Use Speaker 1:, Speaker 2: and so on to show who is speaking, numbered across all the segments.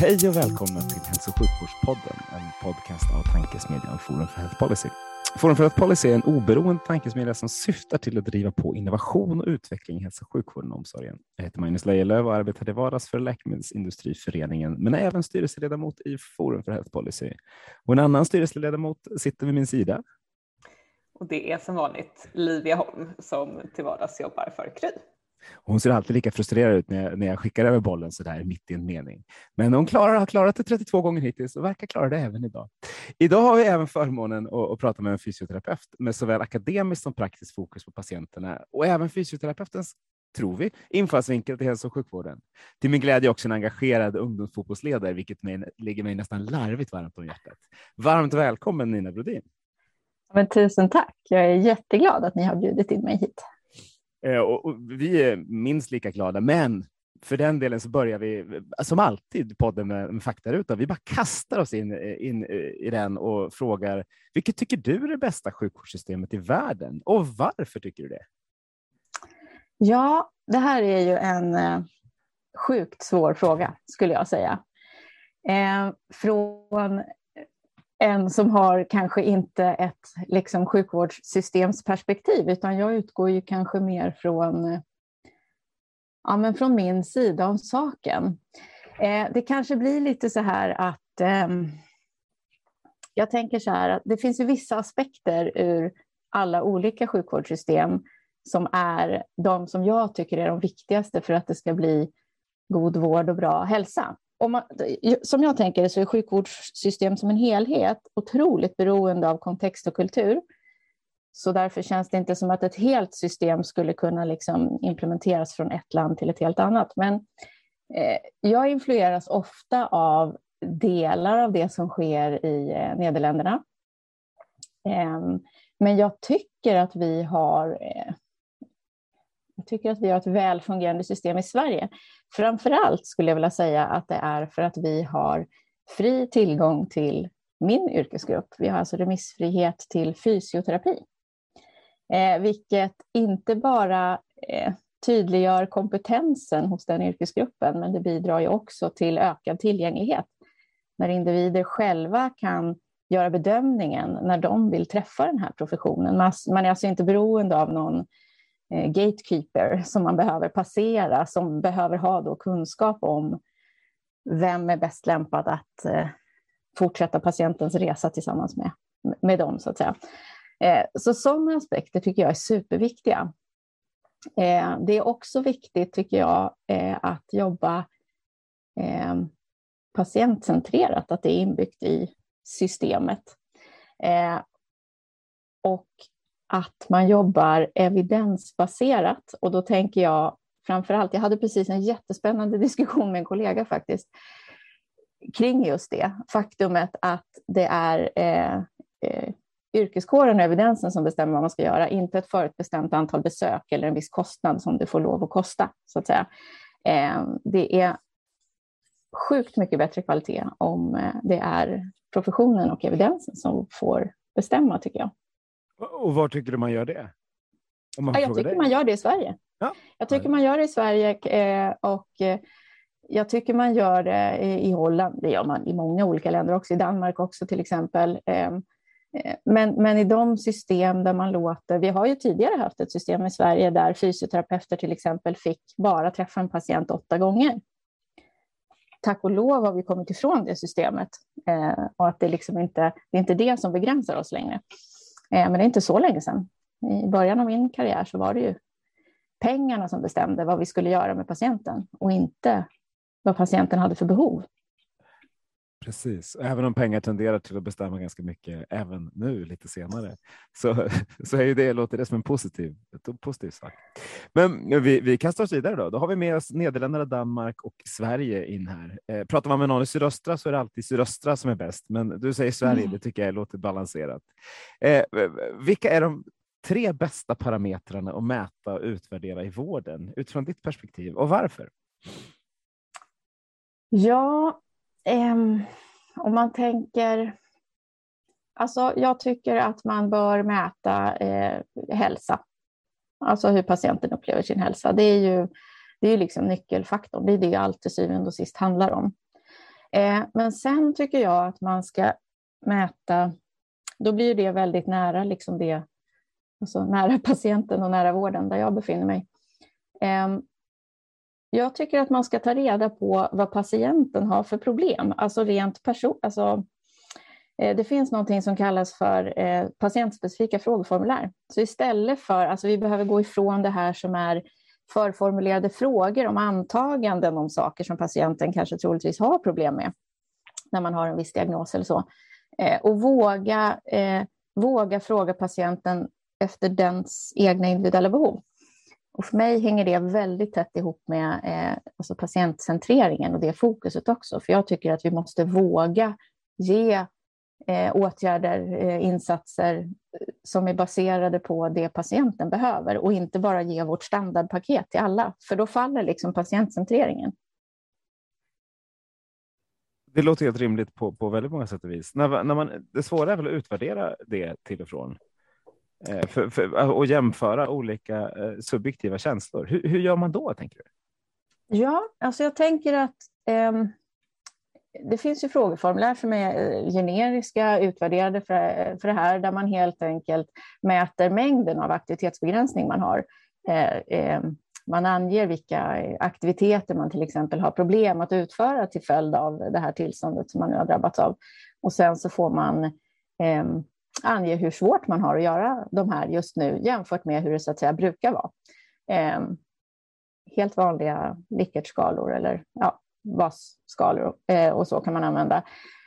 Speaker 1: Hej och välkomna till Hälso och sjukvårdspodden, en podcast av tankesmedjan Forum för Health Policy. Forum för Health Policy är en oberoende tankesmedja som syftar till att driva på innovation och utveckling i hälso och sjukvården och omsorgen. Jag heter Magnus Lejelöw och arbetar till vardags för Läkemedelsindustriföreningen, men är även styrelseledamot i Forum för Health Policy. Och en annan styrelseledamot sitter vid min sida.
Speaker 2: Och det är som vanligt Livia Holm som till vardags jobbar för Kry.
Speaker 1: Hon ser alltid lika frustrerad ut när jag, när jag skickar över bollen så där mitt i en mening. Men hon klarar, har klarat det 32 gånger hittills och verkar klara det även idag. Idag har vi även förmånen att, att prata med en fysioterapeut med såväl akademiskt som praktiskt fokus på patienterna och även fysioterapeutens tror vi, infallsvinkel till hälso och sjukvården. Till min glädje också en engagerad ungdomsfotbollsledare, vilket mig, ligger mig nästan larvigt varmt om hjärtat. Varmt välkommen Nina Brodin.
Speaker 3: Men tusen tack. Jag är jätteglad att ni har bjudit in mig hit.
Speaker 1: Eh, och, och vi är minst lika glada, men för den delen så börjar vi som alltid podden med, med faktaruta. Vi bara kastar oss in, eh, in eh, i den och frågar vilket tycker du är det bästa sjukvårdssystemet i världen och varför tycker du det?
Speaker 3: Ja, det här är ju en eh, sjukt svår fråga skulle jag säga. Eh, från en som har kanske inte ett liksom, sjukvårdssystemsperspektiv, utan jag utgår ju kanske mer från, ja, men från min sida av saken. Eh, det kanske blir lite så här att eh, jag tänker så här att det finns ju vissa aspekter ur alla olika sjukvårdssystem som är de som jag tycker är de viktigaste för att det ska bli god vård och bra hälsa man, som jag tänker det så är sjukvårdssystem som en helhet otroligt beroende av kontext och kultur. Så därför känns det inte som att ett helt system skulle kunna liksom implementeras från ett land till ett helt annat. Men eh, jag influeras ofta av delar av det som sker i eh, Nederländerna. Eh, men jag tycker att vi har eh, jag tycker att vi har ett väl fungerande system i Sverige. Framför allt skulle jag vilja säga att det är för att vi har fri tillgång till min yrkesgrupp. Vi har alltså remissfrihet till fysioterapi, eh, vilket inte bara eh, tydliggör kompetensen hos den yrkesgruppen, men det bidrar ju också till ökad tillgänglighet. När individer själva kan göra bedömningen när de vill träffa den här professionen. Man är alltså inte beroende av någon Eh, gatekeeper som man behöver passera, som behöver ha då kunskap om vem är bäst lämpad att eh, fortsätta patientens resa tillsammans med, med dem, så att säga. Eh, så sådana aspekter tycker jag är superviktiga. Det är också viktigt, tycker jag, att jobba patientcentrerat, att det är inbyggt i systemet. Och att man jobbar evidensbaserat. Och då tänker jag framför allt, jag hade precis en jättespännande diskussion med en kollega faktiskt, kring just det faktumet att det är eh, eh, yrkeskåren och evidensen som bestämmer vad man ska göra, inte ett förutbestämt antal besök eller en viss kostnad som det får lov att kosta, så att säga. Eh, det är sjukt mycket bättre kvalitet om eh, det är professionen och evidensen som får bestämma, tycker jag.
Speaker 1: Och var tycker du man gör det?
Speaker 3: Man ja, jag tycker dig. man gör det i Sverige. Ja. Jag tycker man gör det i Sverige eh, och eh, jag tycker man gör det i Holland. Det gör man i många olika länder också, i Danmark också till exempel. Ehm, eh, men, men i de system där man låter, vi har ju tidigare haft ett system i Sverige där fysioterapeuter till exempel fick bara träffa en patient åtta gånger. Tack och lov har vi kommit ifrån det systemet och att det, liksom inte, det är inte det som begränsar oss längre. Eh, men det är inte så länge sedan. I början av min karriär så var det ju pengarna som bestämde vad vi skulle göra med patienten och inte vad patienten hade för behov.
Speaker 1: Precis, även om pengar tenderar till att bestämma ganska mycket även nu lite senare så, så är ju det, låter det som en positiv, positiv sak. Men vi, vi kastar oss vidare då. Då har vi med oss Nederländerna, Danmark och Sverige in här. Eh, pratar man med någon i sydöstra så är det alltid sydöstra som är bäst, men du säger Sverige, mm. det tycker jag låter balanserat. Eh, vilka är de tre bästa parametrarna att mäta och utvärdera i vården utifrån ditt perspektiv och varför?
Speaker 3: Ja, Um, om man tänker... Alltså, jag tycker att man bör mäta eh, hälsa. Alltså hur patienten upplever sin hälsa. Det är ju, det är liksom nyckelfaktorn. Det är det allt till syvende och sist handlar om. Eh, men sen tycker jag att man ska mäta... Då blir det väldigt nära liksom det, alltså nära patienten och nära vården där jag befinner mig. Eh, jag tycker att man ska ta reda på vad patienten har för problem, alltså rent person... Alltså, eh, det finns någonting som kallas för eh, patientspecifika frågeformulär. Så istället för, alltså vi behöver gå ifrån det här som är förformulerade frågor om antaganden om saker som patienten kanske troligtvis har problem med när man har en viss diagnos eller så. Eh, och våga, eh, våga fråga patienten efter dens egna individuella behov. Och för mig hänger det väldigt tätt ihop med eh, alltså patientcentreringen och det fokuset också. För jag tycker att vi måste våga ge eh, åtgärder, eh, insatser eh, som är baserade på det patienten behöver och inte bara ge vårt standardpaket till alla, för då faller liksom patientcentreringen.
Speaker 1: Det låter helt rimligt på, på väldigt många sätt och vis. När, när man, det svåra är väl att utvärdera det till och från. Eh, för, för, och jämföra olika eh, subjektiva känslor. Hur, hur, gör man då, tänker du?
Speaker 3: Ja, alltså jag tänker att eh, det finns ju frågeformulär som är eh, generiska, utvärderade för, för det här, där man helt enkelt mäter mängden av aktivitetsbegränsning man har. Eh, eh, man anger vilka aktiviteter man till exempel har problem att utföra till följd av det här tillståndet som man nu har drabbats av. Och sen så får man ehm, ange hur svårt man har att göra de här just nu jämfört med hur det så att säga brukar vara. Eh, helt vanliga Likert-skalor eller ja, VAS-skalor eh, och så kan man använda.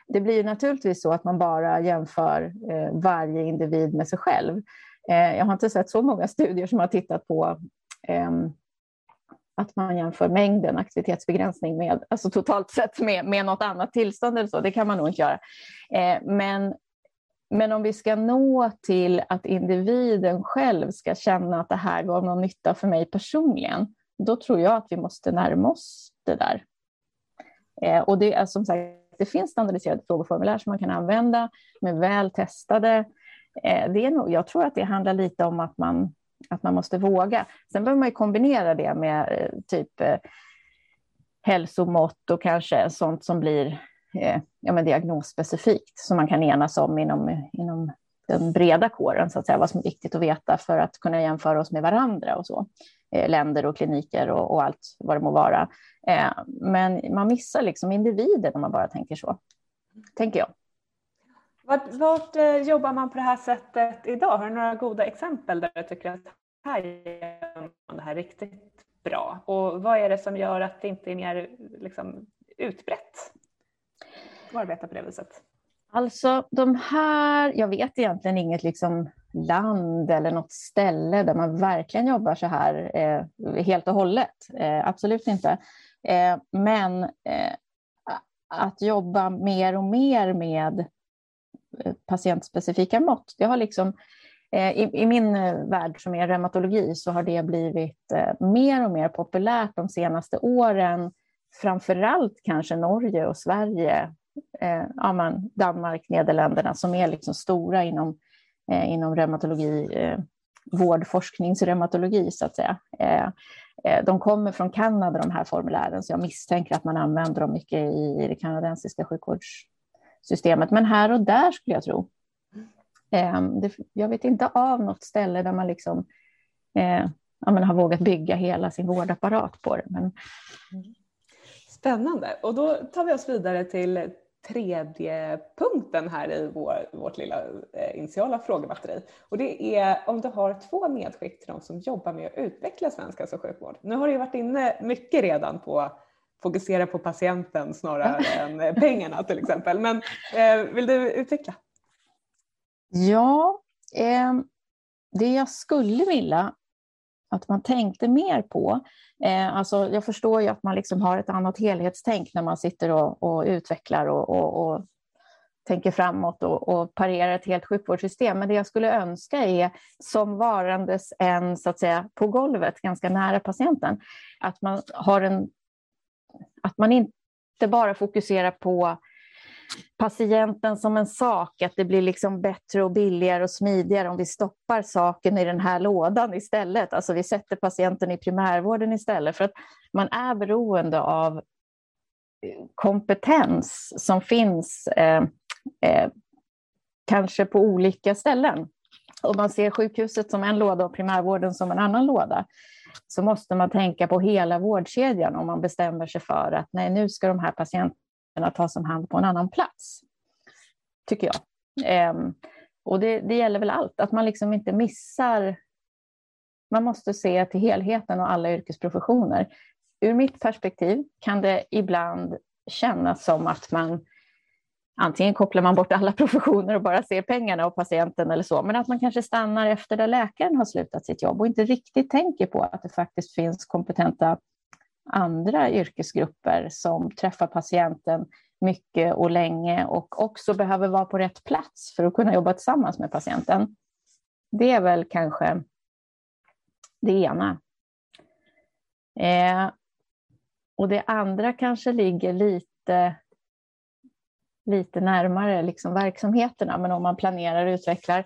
Speaker 3: Det blir naturligtvis så att man bara jämför eh, varje individ med sig själv. Eh, jag har inte sett så många studier som har tittat på ehm, att man jämför mängden aktivitetsbegränsning med, alltså totalt sett med, med något annat tillstånd eller så. Det kan man nog inte göra. Eh, men men om vi ska nå till att individen själv ska känna att det här gav någon nytta för mig personligen, då tror jag att vi måste närma oss det där. Eh, och det, är som sagt, det finns standardiserade frågeformulär som man kan använda, med väl testade. Eh, det är nog, jag tror att det handlar lite om att man, att man måste våga. Sen behöver man kombinera det med eh, typ eh, hälsomått och kanske sånt som blir eh, ja, men diagnosspecifikt som man kan enas om inom, inom den breda kåren, så att säga, vad som är viktigt att veta för att kunna jämföra oss med varandra och så. Eh, länder och kliniker och, och, allt vad det må vara. Eh, men man missar liksom individen om man bara tänker så, tänker jag.
Speaker 2: Vart, vart eh, jobbar man på det här sättet idag? Har du några goda exempel där du tycker att här gör man det här riktigt bra? Och vad är det som gör att det inte är mer liksom, utbrett? Och arbeta på det viset?
Speaker 3: Alltså de här, jag vet egentligen inget liksom land eller något ställe där man verkligen jobbar så här eh, helt och hållet. Eh, absolut inte. Eh, men eh, att jobba mer och mer med eh, patientspecifika mått, det har liksom eh, i, I min eh, värld som är reumatologi så har det blivit mer och mer populärt de senaste åren. Framförallt kanske Norge och Sverige eh, ja, man, Danmark, Nederländerna som är liksom stora inom, eh, inom reumatologi, eh, vårdforskningsreumatologi så att säga. Eh, eh, de kommer från Kanada de här formulären så jag misstänker att man använder dem mycket i, det kanadensiska sjukvårdssystemet. Men här och där skulle jag tro. Eh, det, jag vet inte av något ställe där man liksom eh, ja, har vågat bygga hela sin vårdapparat på det. Men... Mm.
Speaker 2: Spännande. Och då tar vi oss vidare till tredje punkten här i vår, vårt lilla eh, initiala frågebatteri. Och det är om du har två medskick till de som jobbar med att utveckla svensk hälso och sjukvård. Nu har du ju varit inne mycket redan på fokusera på patienten snarare än pengarna till exempel. Men eh, vill du utveckla?
Speaker 3: Ja, eh, det jag skulle vilja att man tänkte mer på. Eh, alltså jag förstår ju att man liksom har ett annat helhetstänk när man sitter och, och utvecklar och, och, och, tänker framåt och, och parerar ett helt sjukvårdssystem. Men det jag skulle önska är, som varandes en, så att säga, på golvet, ganska nära patienten, att man har en... Att man inte bara fokuserar på patienten som en sak, att det blir liksom bättre och billigare och smidigare om vi stoppar saken i den här lådan istället. Alltså vi sätter patienten i primärvården istället, för att man är beroende av eh, kompetens som finns eh, eh, kanske på olika ställen. Om man ser sjukhuset som en låda och primärvården som en annan låda, så måste man tänka på hela vårdkedjan om man bestämmer sig för att nej, nu ska de här patienterna att tas om hand på en annan plats. Tycker jag. Ehm, och det, det, gäller väl allt, att man liksom inte missar... Man måste se till helheten och alla yrkesprofessioner. Ur mitt perspektiv kan det ibland kännas som att man antingen kopplar man bort alla professioner och bara ser pengarna och patienten eller så, men att man kanske stannar efter där läkaren har slutat sitt jobb och inte riktigt tänker på att det faktiskt finns kompetenta andra yrkesgrupper som träffar patienten mycket och länge och också behöver vara på rätt plats för att kunna jobba tillsammans med patienten. Det är väl kanske det ena. Eh, och det andra kanske ligger lite, lite närmare liksom verksamheterna, men om man planerar och utvecklar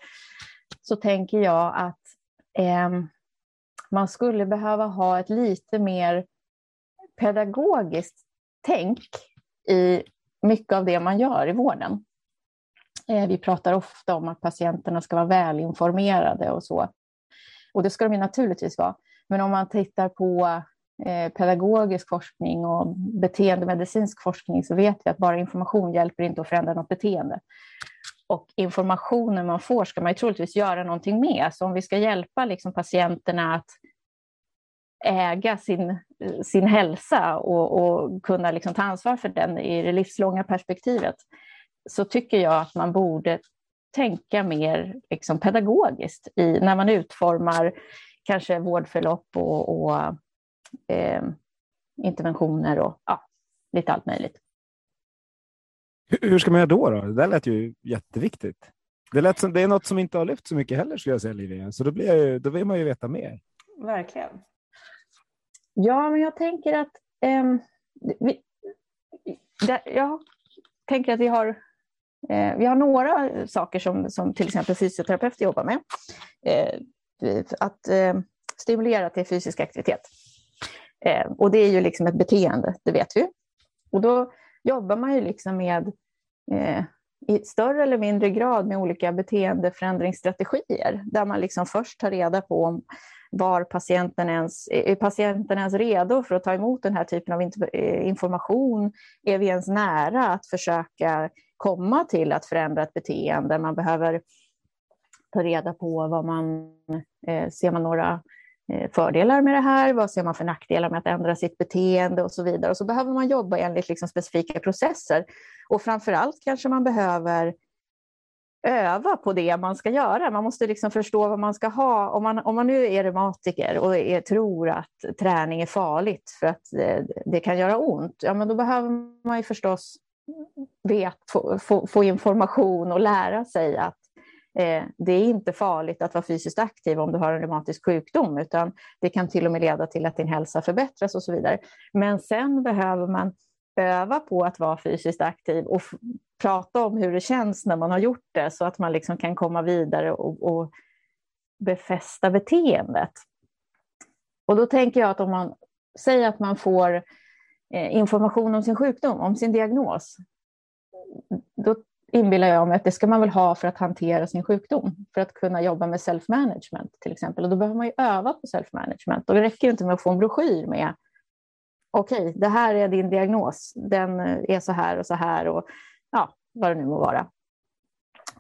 Speaker 3: så tänker jag att eh, man skulle behöva ha ett lite mer pedagogiskt tänk i mycket av det man gör i vården. Eh, vi pratar ofta om att patienterna ska vara välinformerade och så. Och det ska de naturligtvis vara. Men om man tittar på eh, pedagogisk forskning och beteendemedicinsk forskning så vet vi att bara information hjälper inte att förändra något beteende. Och informationen man får ska man ju troligtvis göra någonting med. Så om vi ska hjälpa liksom patienterna att äga sin, sin hälsa och, och kunna liksom ta ansvar för den i det livslånga perspektivet så tycker jag att man borde tänka mer liksom pedagogiskt i, när man utformar kanske vårdförlopp och, och eh, interventioner och ja, lite allt möjligt.
Speaker 1: Hur ska man göra då? då? Det där lät ju jätteviktigt. Det, lät som, det är något som inte har lyft så mycket heller skulle jag säga Livia, så då, blir jag, då vill man ju veta mer.
Speaker 2: Verkligen.
Speaker 3: Ja, men jag tänker att eh, vi, där, jag tänker att vi har, eh, vi har några saker som, som till exempel fysioterapeuter jobbar med. Eh, att eh, stimulera till fysisk aktivitet. Eh, och det är ju liksom ett beteende, det vet vi. Och då jobbar man ju liksom med eh, i större eller mindre grad med olika beteendeförändringsstrategier där man liksom först tar reda på om var patienten ens, är patienten ens redo för att ta emot den här typen av eh, information? Är vi ens nära att försöka komma till att förändra ett beteende? Man behöver ta reda på vad man, eh, ser man några Eh, fördelar med det här? Vad ser man för nackdelar med att ändra sitt beteende och så vidare? Och så behöver man jobba enligt liksom specifika processer. Och framför allt kanske man behöver öva på det man ska göra. Man måste liksom förstå vad man ska ha. Om man, om man nu är reumatiker och är, tror att träning är farligt för att det, det, kan göra ont, ja, men då behöver man ju förstås vet, få, få, få information och lära sig att Eh, det är inte farligt att vara fysiskt aktiv om du har en reumatisk sjukdom, utan det kan till och med leda till att din hälsa förbättras och så vidare. Men sen behöver man öva på att vara fysiskt aktiv och prata om hur det känns när man har gjort det så att man liksom kan komma vidare och, och befästa beteendet. Och då tänker jag att om man säger att man får eh, information om sin sjukdom, om sin diagnos, då inbillar jag mig att det ska man väl ha för att hantera sin sjukdom, för att kunna jobba med self-management till exempel. Och då behöver man ju öva på self-management. Och det räcker inte med att få en broschyr med okej, okay, det här är din diagnos, den eh, är så här och så här och ja, vad det nu må vara.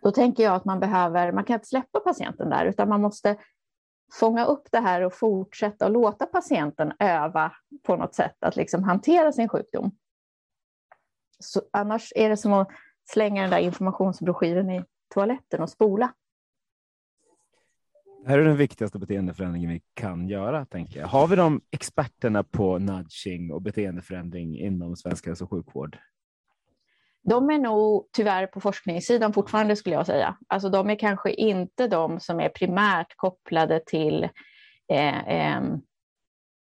Speaker 3: Då tänker jag att man behöver, man kan inte släppa patienten där, utan man måste fånga upp det här och fortsätta och låta patienten öva på något sätt att liksom hantera sin sjukdom. Så annars är det som att slänga den där informationsbroschyren i toaletten och spola.
Speaker 1: Det här är den viktigaste beteendeförändringen vi kan göra, tänker jag. Har vi de experterna på nudging och beteendeförändring inom svensk hälso och sjukvård?
Speaker 3: De är nog tyvärr på forskningssidan fortfarande skulle jag säga. Alltså de är kanske inte de som är primärt kopplade till eh, eh,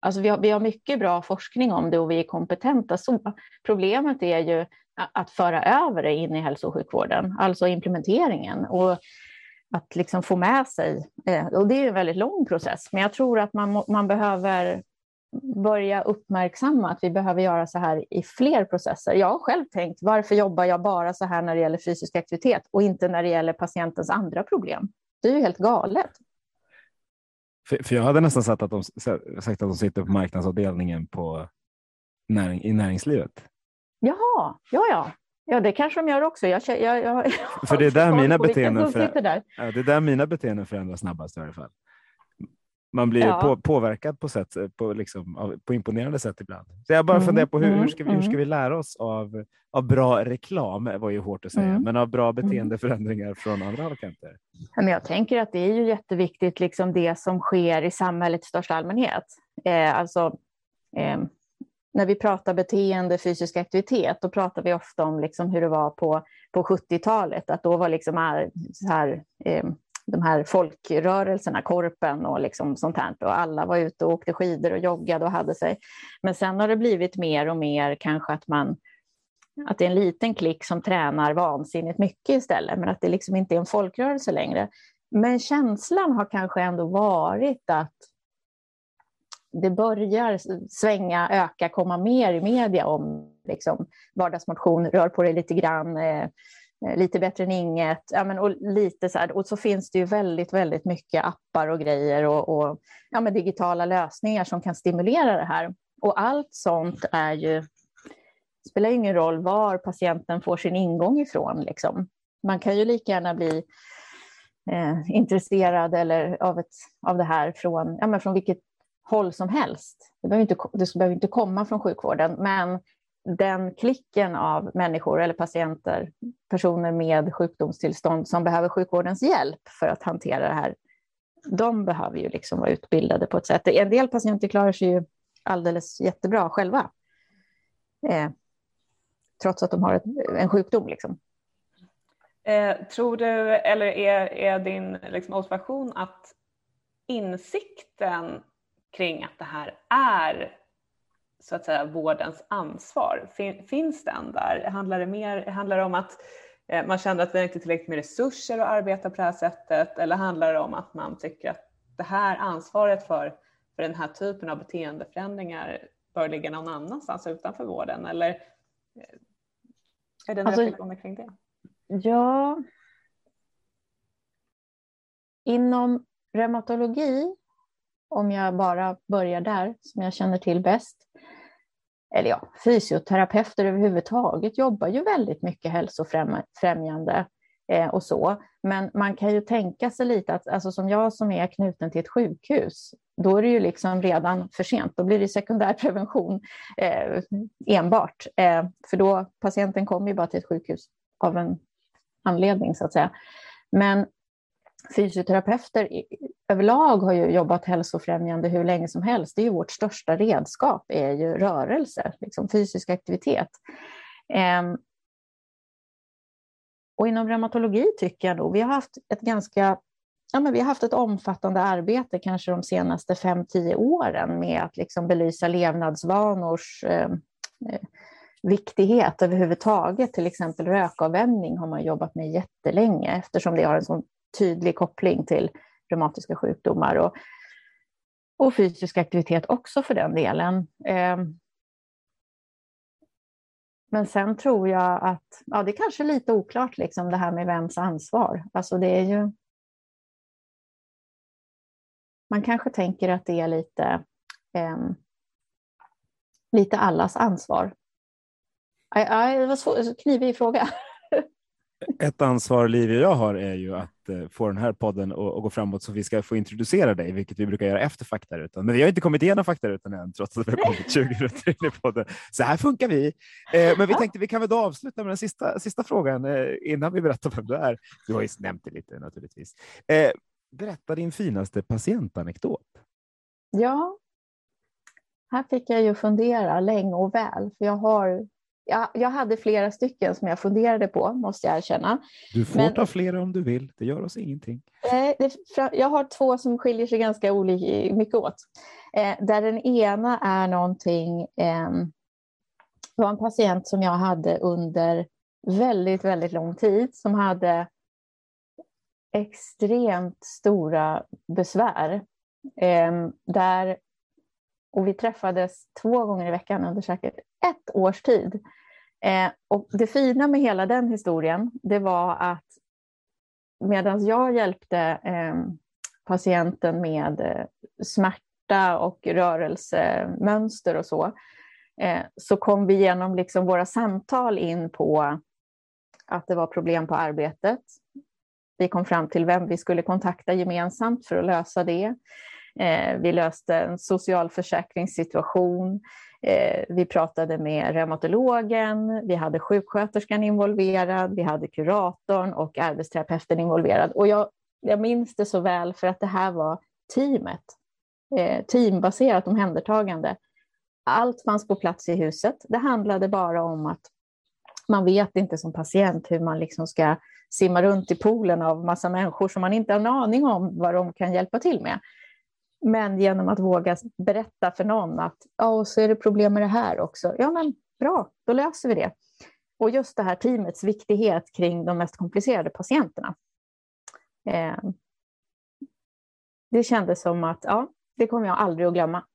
Speaker 3: Alltså vi har, vi har mycket bra forskning om det och vi är kompetenta. Så problemet är ju att föra över det in i hälso och sjukvården, alltså implementeringen. Och att liksom få med sig, eh, och det är en väldigt lång process, men jag tror att man, man behöver börja uppmärksamma att vi behöver göra så här i fler processer. Jag har själv tänkt, varför jobbar jag bara så här när det gäller fysisk aktivitet och inte när det gäller patientens andra problem? Det är ju helt galet.
Speaker 1: För, för jag hade nästan sagt att, de, sagt att de sitter på marknadsavdelningen på näring, i näringslivet.
Speaker 3: Jaha, ja, ja. Ja, det kanske de gör också. Jag, jag, jag,
Speaker 1: för det är där mina beteenden, för, där. Ja, det är där mina beteenden förändras snabbast i alla fall. Man blir ja. på, påverkad på, sätt, på, liksom, på imponerande sätt ibland. Så jag bara mm, funderar på hur, mm, hur, ska vi, hur ska mm. vi lära oss av, av bra reklam, var ju hårt att säga, mm. men av bra beteendeförändringar från andra hållkanter.
Speaker 3: jag tänker att det är ju jätteviktigt, liksom det som sker i samhället i största allmänhet. Eh, alltså, eh, när vi pratar beteende, fysisk aktivitet, då pratar vi ofta om liksom hur det var på, på 70-talet, att då var liksom här, så här, eh, de här folkrörelserna, korpen och liksom sånt här, och alla var ute och åkte skidor och joggade och hade sig. Men sen har det blivit mer och mer kanske att man att det är en liten klick som tränar vansinnigt mycket istället, men att det liksom inte är en folkrörelse längre. Men känslan har kanske ändå varit att det börjar svänga, öka, komma mer i media om liksom, vardagsmotion, rör på dig lite grann, eh, eh, lite bättre än inget. Ja, men, och, lite så här, och så finns det ju väldigt, väldigt mycket appar och grejer och, och ja, men digitala lösningar som kan stimulera det här. Och allt sånt är ju, spelar ingen roll var patienten får sin ingång ifrån. Liksom. Man kan ju lika gärna bli eh, intresserad eller av, ett, av det här från, ja, men från vilket håll som helst. Det behöver, inte, det behöver inte komma från sjukvården, men den klicken av människor eller patienter, personer med sjukdomstillstånd som behöver sjukvårdens hjälp för att hantera det här, de behöver ju liksom vara utbildade på ett sätt. En del patienter klarar sig ju alldeles jättebra själva, eh, trots att de har ett, en sjukdom. Liksom.
Speaker 2: Eh, tror du, eller är, är din liksom, observation att insikten kring att det här är så att säga vårdens ansvar? Finns den där? Handlar det, mer, handlar det om att eh, man känner att vi inte har tillräckligt med resurser att arbeta på det här sättet eller handlar det om att man tycker att det här ansvaret för, för den här typen av beteendeförändringar bör ligga någon annanstans utanför vården? Eller eh, är det en alltså, reflektion kring det?
Speaker 3: Ja. Inom reumatologi om jag bara börjar där, som jag känner till bäst. Eller ja, fysioterapeuter överhuvudtaget jobbar ju väldigt mycket hälsofrämjande eh, och så. Men man kan ju tänka sig lite att, alltså som jag som är knuten till ett sjukhus, då är det ju liksom redan för sent. Då blir det sekundärprevention eh, enbart. Eh, för då, patienten kommer ju bara till ett sjukhus av en anledning så att säga. Men fysioterapeuter överlag har ju jobbat hälsofrämjande hur länge som helst. Det är ju vårt största redskap, är ju rörelse, liksom fysisk aktivitet. Ehm, och inom reumatologi tycker jag nog, vi har haft ett ganska ja, men vi har haft ett omfattande arbete kanske de senaste 5-10 åren med att liksom belysa levnadsvanors eh, eh, viktighet överhuvudtaget. Till exempel rökavvänjning har man jobbat med jättelänge eftersom det har en sån tydlig koppling till reumatiska sjukdomar och, och fysisk aktivitet också för den delen. Ehm, men sen tror jag att, ja det är kanske lite oklart liksom det här med vems ansvar. Alltså det är ju... Man kanske tänker att det är lite, eh, lite allas ansvar. Det var en knivig fråga.
Speaker 1: Ett ansvar Liv och jag har är ju att eh, få den här podden att, gå framåt så vi ska få introducera dig, vilket vi brukar göra efter faktarutan. Men vi har inte kommit igenom faktarutan än, trots att vi har kommit 20 minuter in i podden. Så här funkar vi. Eh, men vi tänkte vi kan väl då avsluta med den sista, sista frågan eh, innan vi berättar vem du är. Du har ju nämnt det lite naturligtvis. Berätta din finaste patientanekdot.
Speaker 3: Ja, här fick jag ju fundera länge och väl, för jag har jag, jag hade flera stycken som jag funderade på, måste jag erkänna.
Speaker 1: Du får Men, ta flera om du vill, det gör oss ingenting.
Speaker 3: Eh, det, jag har två som skiljer sig ganska olika, mycket åt. Eh, där den ena är någonting, eh, var en patient som jag hade under väldigt, väldigt lång tid som hade extremt stora besvär. Eh, där, och vi träffades två gånger i veckan under säkert ett års tid. Eh, och det fina med hela den historien, det var att medan jag hjälpte eh, patienten med eh, smärta och rörelsemönster och så, eh, så kom vi genom liksom våra samtal in på att det var problem på arbetet. Vi kom fram till vem vi skulle kontakta gemensamt för att lösa det. Eh, vi löste en socialförsäkringssituation. Eh, vi pratade med reumatologen, vi hade sjuksköterskan involverad, vi hade kuratorn och arbetsterapeuten involverad. Och jag, jag minns det så väl för att det här var teamet, eh, teambaserat omhändertagande. Allt fanns på plats i huset. Det handlade bara om att man vet inte som patient hur man liksom ska simma runt i poolen av massa människor som man inte har en aning om vad de kan hjälpa till med. Men genom att våga berätta för någon att ja, så är det problem med det här också. Ja, men bra, då löser vi det. Och just det här teamets viktighet kring de mest komplicerade patienterna. Eh, det kändes som att ja, det kommer jag aldrig att glömma.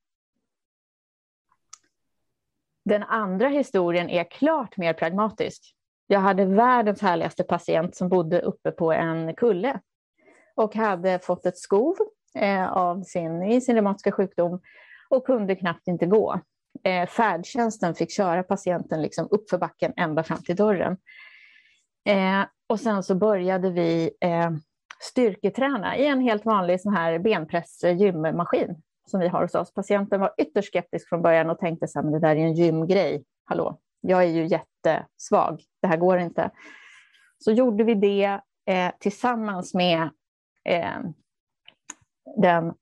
Speaker 3: Den andra historien är klart mer pragmatisk. Jag hade världens härligaste patient som bodde uppe på en kulle och hade fått ett skov Eh, av sin, i sin reumatiska sjukdom och kunde knappt inte gå. Eh, färdtjänsten fick köra patienten liksom uppför backen ända fram till dörren. Eh, och sen så började vi eh, styrketräna i en helt vanlig sån här benpress-gymmaskin eh, som vi har hos oss. Patienten var ytterst skeptisk från början och tänkte att det där är en gymgrej. Hallå, jag är ju jättesvag, det här går inte. Så gjorde vi det eh, tillsammans med eh, den,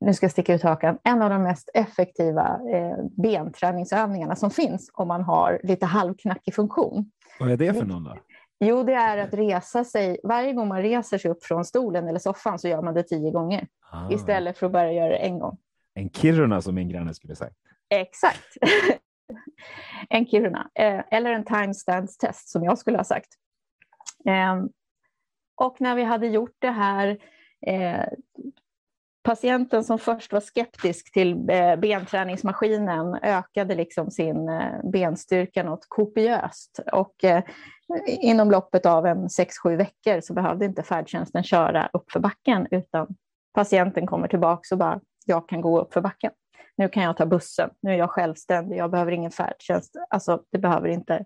Speaker 3: nu ska jag sticka ut hakan, en av de mest effektiva eh, benträningsövningarna som finns om man har lite halvknackig funktion.
Speaker 1: Vad är det för någon då?
Speaker 3: Jo, det är att resa sig. Varje gång man reser sig upp från stolen eller soffan så gör man det tio gånger ah. istället för att bara göra det en gång.
Speaker 1: En Kiruna som min granne skulle sagt.
Speaker 3: Exakt. en Kiruna. Eh, eller en time stance test som jag skulle ha sagt. Eh, och när vi hade gjort det här eh, patienten som först var skeptisk till eh, benträningsmaskinen ökade liksom sin eh, benstyrka något kopiöst. Och eh, inom loppet av en 6-7 veckor så behövde inte färdtjänsten köra upp för backen utan patienten kommer tillbaka och bara, jag kan gå upp för backen. Nu kan jag ta bussen, nu är jag självständig, jag behöver ingen färdtjänst. Alltså, det behöver inte,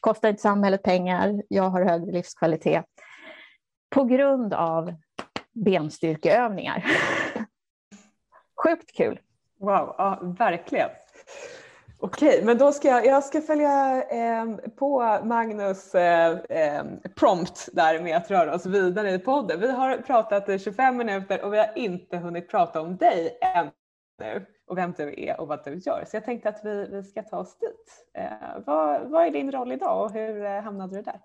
Speaker 3: kostar inte samhället pengar, jag har högre livskvalitet. På grund av benstyrkeövningar. Sjukt kul.
Speaker 2: Wow, ja, verkligen. Okej, men då ska jag, jag ska följa eh, på Magnus eh, eh, prompt där med att röra oss vidare i podden. Vi har pratat i 25 minuter och vi har inte hunnit prata om dig ännu och vem du är och vad du gör. Så jag tänkte att vi, vi ska ta oss dit. Eh, vad, vad är din roll idag och hur eh, hamnade du där?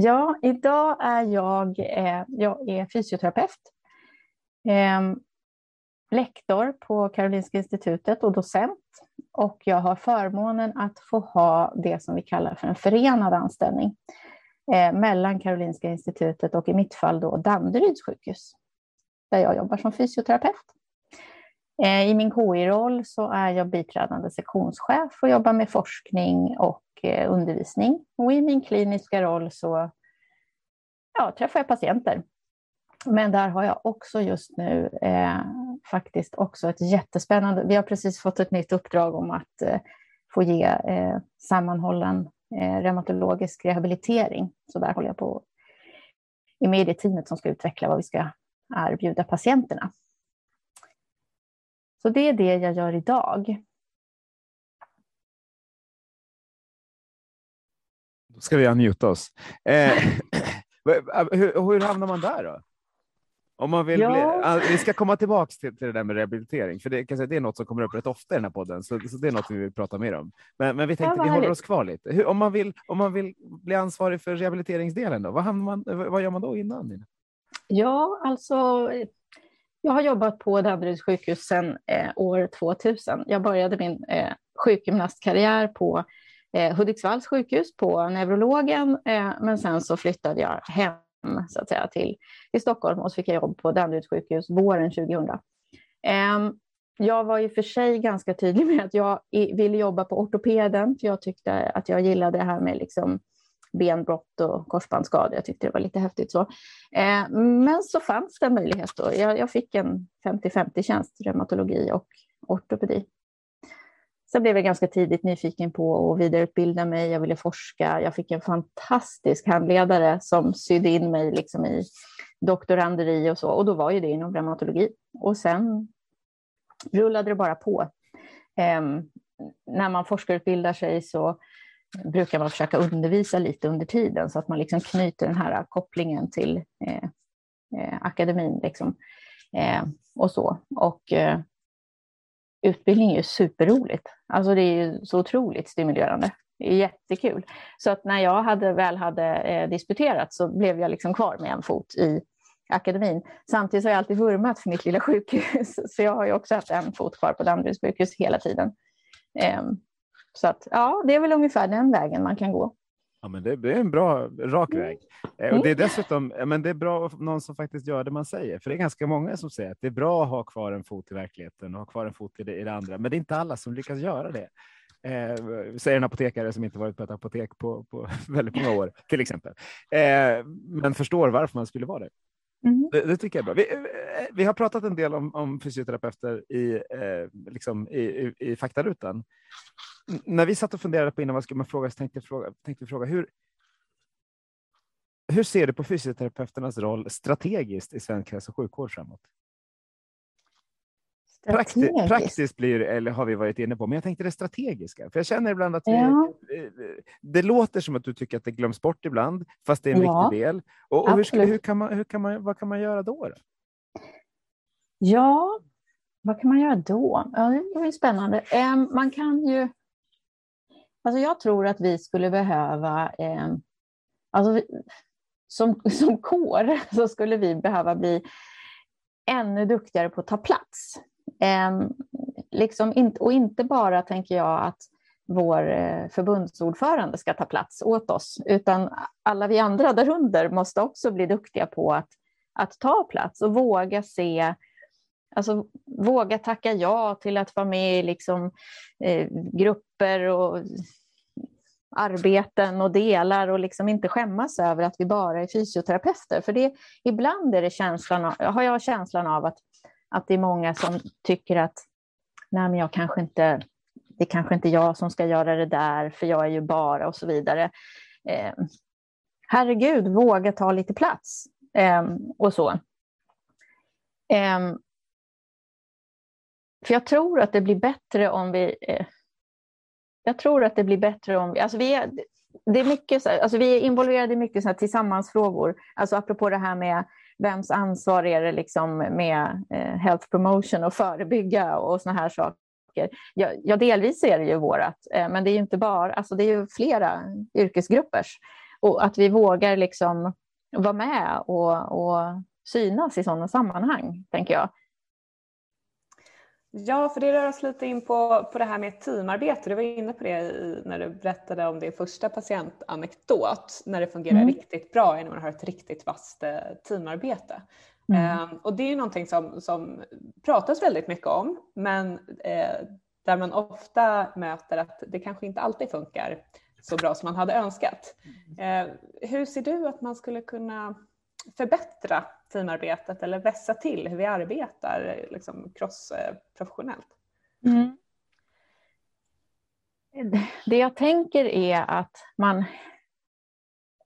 Speaker 3: Ja, idag är jag, eh, jag är fysioterapeut, eh, lektor på Karolinska institutet och docent. Och jag har förmånen att få ha det som vi kallar för en förenad anställning eh, mellan Karolinska institutet och i mitt fall då Danderyds sjukhus, där jag jobbar som fysioterapeut. Eh, I min KI-roll så är jag biträdande sektionschef och jobbar med forskning och och undervisning. Och i min kliniska roll så ja, träffar jag patienter. Men där har jag också just nu eh, faktiskt också ett jättespännande... Vi har precis fått ett nytt uppdrag om att eh, få ge eh, sammanhållen eh, reumatologisk rehabilitering. Så där håller jag på i medieteamet som ska utveckla vad vi ska erbjuda patienterna. Så det är det jag gör idag.
Speaker 1: Ska vi unmuta oss. Eh, hur, hur hamnar man där då? Om man vill ja. bli, vi ska komma tillbaka till, till det där med rehabilitering, för det, kan säga, det är något som kommer upp rätt ofta i den här podden, så, så det är något vi vill prata mer om. Men, men vi tänkte ja, vi håller oss kvar lite. Hur, om, man vill, om man vill bli ansvarig för rehabiliteringsdelen, då, vad, man, vad gör man då innan?
Speaker 3: Ja, alltså jag har jobbat på Danderyds sjukhus sedan eh, år 2000. Jag började min eh, sjukgymnastkarriär på eh, Hudiksvalls sjukhus på neurologen, eh, men sen så flyttade jag hem så att säga, till, till Stockholm och så fick jag jobb på Danderyds sjukhus våren 2000. Eh, jag var i och för sig ganska tydlig med att jag ville jobba på ortopeden, för jag tyckte att jag gillade det här med liksom benbrott och korsbandsskador. Jag tyckte det var lite häftigt så. Eh, men så fanns det en möjlighet då. Jag, jag fick en 50-50 tjänst, reumatologi och ortopedi. Sen blev jag ganska tidigt nyfiken på att vidareutbilda mig. Jag ville forska. Jag fick en fantastisk handledare som sydde in mig liksom i doktoranderi och så. Och då var ju det inom reumatologi. Och sen rullade det bara på. Eh, när man forskarutbildar sig så brukar man försöka undervisa lite under tiden så att man liksom knyter den här kopplingen till eh, eh, akademin. Liksom. Eh, och så. Och eh, utbildning är ju superroligt. Alltså det är ju så otroligt stimulerande. Det är jättekul. Så att när jag hade, väl hade eh, disputerat så blev jag liksom kvar med en fot i akademin. Samtidigt har jag alltid vurmat för mitt lilla sjukhus, så jag har ju också haft en fot kvar på Danderyds sjukhus hela tiden. Eh, så att, ja, det är väl ungefär den vägen man kan gå.
Speaker 1: Ja, men det, är en bra, rak mm. väg. Mm. Och det är dessutom men det är bra någon som faktiskt gör det man säger. För det är ganska många som säger att det är bra att ha kvar en fot i verkligheten och ha kvar en fot i det, i det andra. Men det är inte alla som lyckas göra det. Eh, säger en apotekare som inte varit på ett apotek på, på väldigt många år, till exempel. Eh, men förstår varför man skulle vara det. Mm. Det, det, tycker jag är bra. Vi, eh, vi, har pratat en del om, om fysioterapeuter i, eh, liksom i, i, i faktarutan. När vi satt och funderade på innan vad ska man fråga så tänkte, fråga, tänkte vi fråga hur, hur ser du på fysioterapeuternas roll strategiskt i svensk hälso och sjukvård framåt? Prakti praktiskt blir eller har vi varit inne på, men jag tänkte det strategiska. För jag känner ibland att vi, ja. det låter som att du tycker att det glöms bort ibland, fast det är en ja, viktig del. Och, och hur, hur, kan man, hur kan man, vad kan man göra då? då?
Speaker 3: Ja, vad kan man göra då? Ja, det är spännande. Man kan ju... Alltså jag tror att vi skulle behöva... Alltså, som, som kår så skulle vi behöva bli ännu duktigare på att ta plats. Eh, liksom in, och inte bara, tänker jag, att vår eh, förbundsordförande ska ta plats åt oss, utan alla vi andra därunder måste också bli duktiga på att, att ta plats och våga se, alltså våga tacka ja till att vara med i liksom, eh, grupper och arbeten och delar och liksom inte skämmas över att vi bara är fysioterapeuter. För det, ibland är det känslan av, har jag känslan av att att det är många som tycker att nej, men jag kanske inte, det är kanske inte jag som ska göra det där, för jag är ju bara och så vidare. Eh, herregud, våga ta lite plats eh, och så. Eh, för jag tror att det blir bättre om vi... Eh, jag tror att det blir bättre om vi... Alltså vi är, det är mycket, alltså vi är involverade i mycket så här tillsammansfrågor. Alltså apropå det här med vems ansvar är det liksom med eh, health promotion och förebygga och såna här saker. Ja, ja delvis är det ju vårat, eh, men det är ju inte bara, alltså det är ju flera yrkesgruppers. Och att vi vågar liksom vara med och, och synas i sådana sammanhang, tänker jag.
Speaker 2: Ja, för det rör oss lite in på, på det här med teamarbete. Du var inne på det i, när du berättade om din första patientanekdot, när det fungerar mm. riktigt bra när man har ett riktigt vasst eh, teamarbete. Mm. Um, och det är någonting som, som pratas väldigt mycket om, men eh, där man ofta möter att det kanske inte alltid funkar så bra som man hade önskat. Uh, hur ser du att man skulle kunna förbättra teamarbetet eller vässa till hur vi arbetar liksom crossprofessionellt? Eh, mm.
Speaker 3: det jag tänker är att man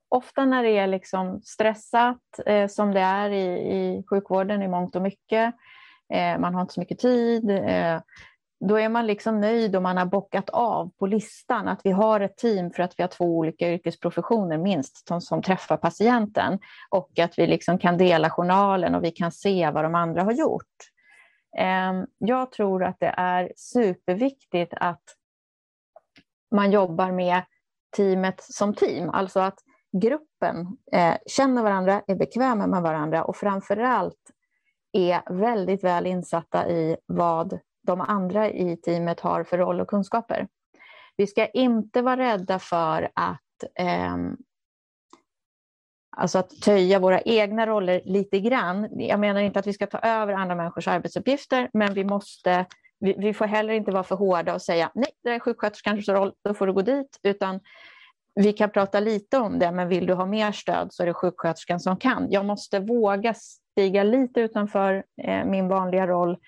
Speaker 3: ofta när det är liksom stressat eh, som det är i, i sjukvården i mångt och mycket, eh, man har inte så mycket tid, eh, då är man liksom nöjd om man har bockat av på listan att vi har ett team för att vi har två olika yrkesprofessioner minst som, som träffar patienten och att vi liksom kan dela journalen och vi kan se vad de andra har gjort. Ehm, jag tror att det är superviktigt att man jobbar med teamet som team, alltså att gruppen eh, känner varandra, är bekväma med varandra och framför allt är väldigt väl insatta i vad de andra i teamet har för roll och kunskaper. Vi ska inte vara rädda för att, eh, alltså att töja våra egna roller lite grann. Jag menar inte att vi ska ta över andra människors arbetsuppgifter, men vi måste vi, vi får heller inte vara för hårda och säga nej, det är sjuksköterskans roll, då får du gå dit, utan vi kan prata lite om det, men vill du ha mer stöd så är det sjuksköterskan som kan. Jag måste våga stiga lite utanför eh, min vanliga roll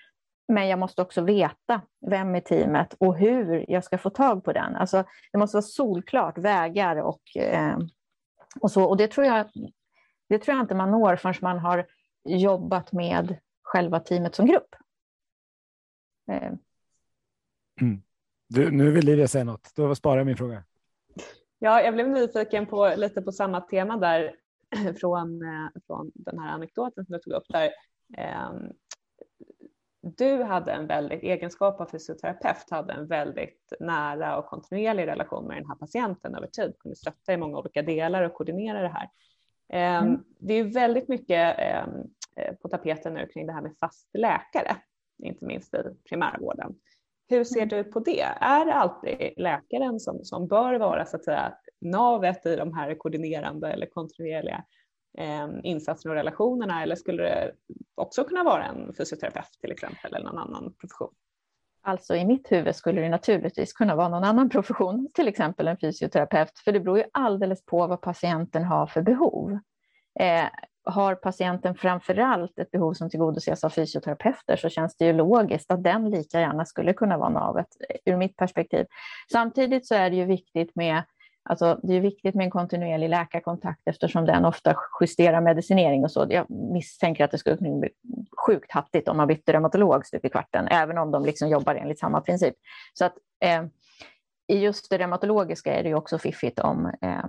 Speaker 3: men jag måste också veta vem i teamet och hur jag ska få tag på den. Alltså, det måste vara solklart vägar och, eh, och så. Och det tror, jag, det tror jag inte man når förrän man har jobbat med själva teamet som grupp.
Speaker 1: Eh. Mm. Du, nu vill Livia säga något. Då sparar jag min fråga.
Speaker 2: Ja, jag blev nyfiken på lite på samma tema där från, eh, från den här anekdoten som du tog upp där. Du hade en väldigt, egenskap av fysioterapeut, hade en väldigt nära och kontinuerlig relation med den här patienten över tid, kunde stötta i många olika delar och koordinera det här. Ehm, mm. Det är väldigt mycket ehm, eh, på tapeten nu kring det här med fast läkare, inte minst i primärvården. Hur ser mm. du på det? Är det alltid läkaren som, som bör vara så att säga navet i de här koordinerande eller kontinuerliga eh, insatserna och relationerna eller skulle det också kunna vara en fysioterapeut till exempel eller någon annan profession?
Speaker 3: Alltså i mitt huvud skulle det naturligtvis kunna vara någon annan profession, till exempel en fysioterapeut, för det beror ju alldeles på vad patienten har för behov. Eh, har patienten framför allt ett behov som tillgodoses av fysioterapeuter så känns det ju logiskt att den lika gärna skulle kunna vara navet ur mitt perspektiv. Samtidigt så är det ju viktigt med Alltså, det är viktigt med en kontinuerlig läkarkontakt eftersom den ofta justerar medicinering och så. Jag misstänker att det skulle bli sjukt hattigt om man bytte reumatolog stup i kvarten, även om de liksom jobbar enligt samma princip. Så att, eh, i just det reumatologiska är det ju också fiffigt om, eh,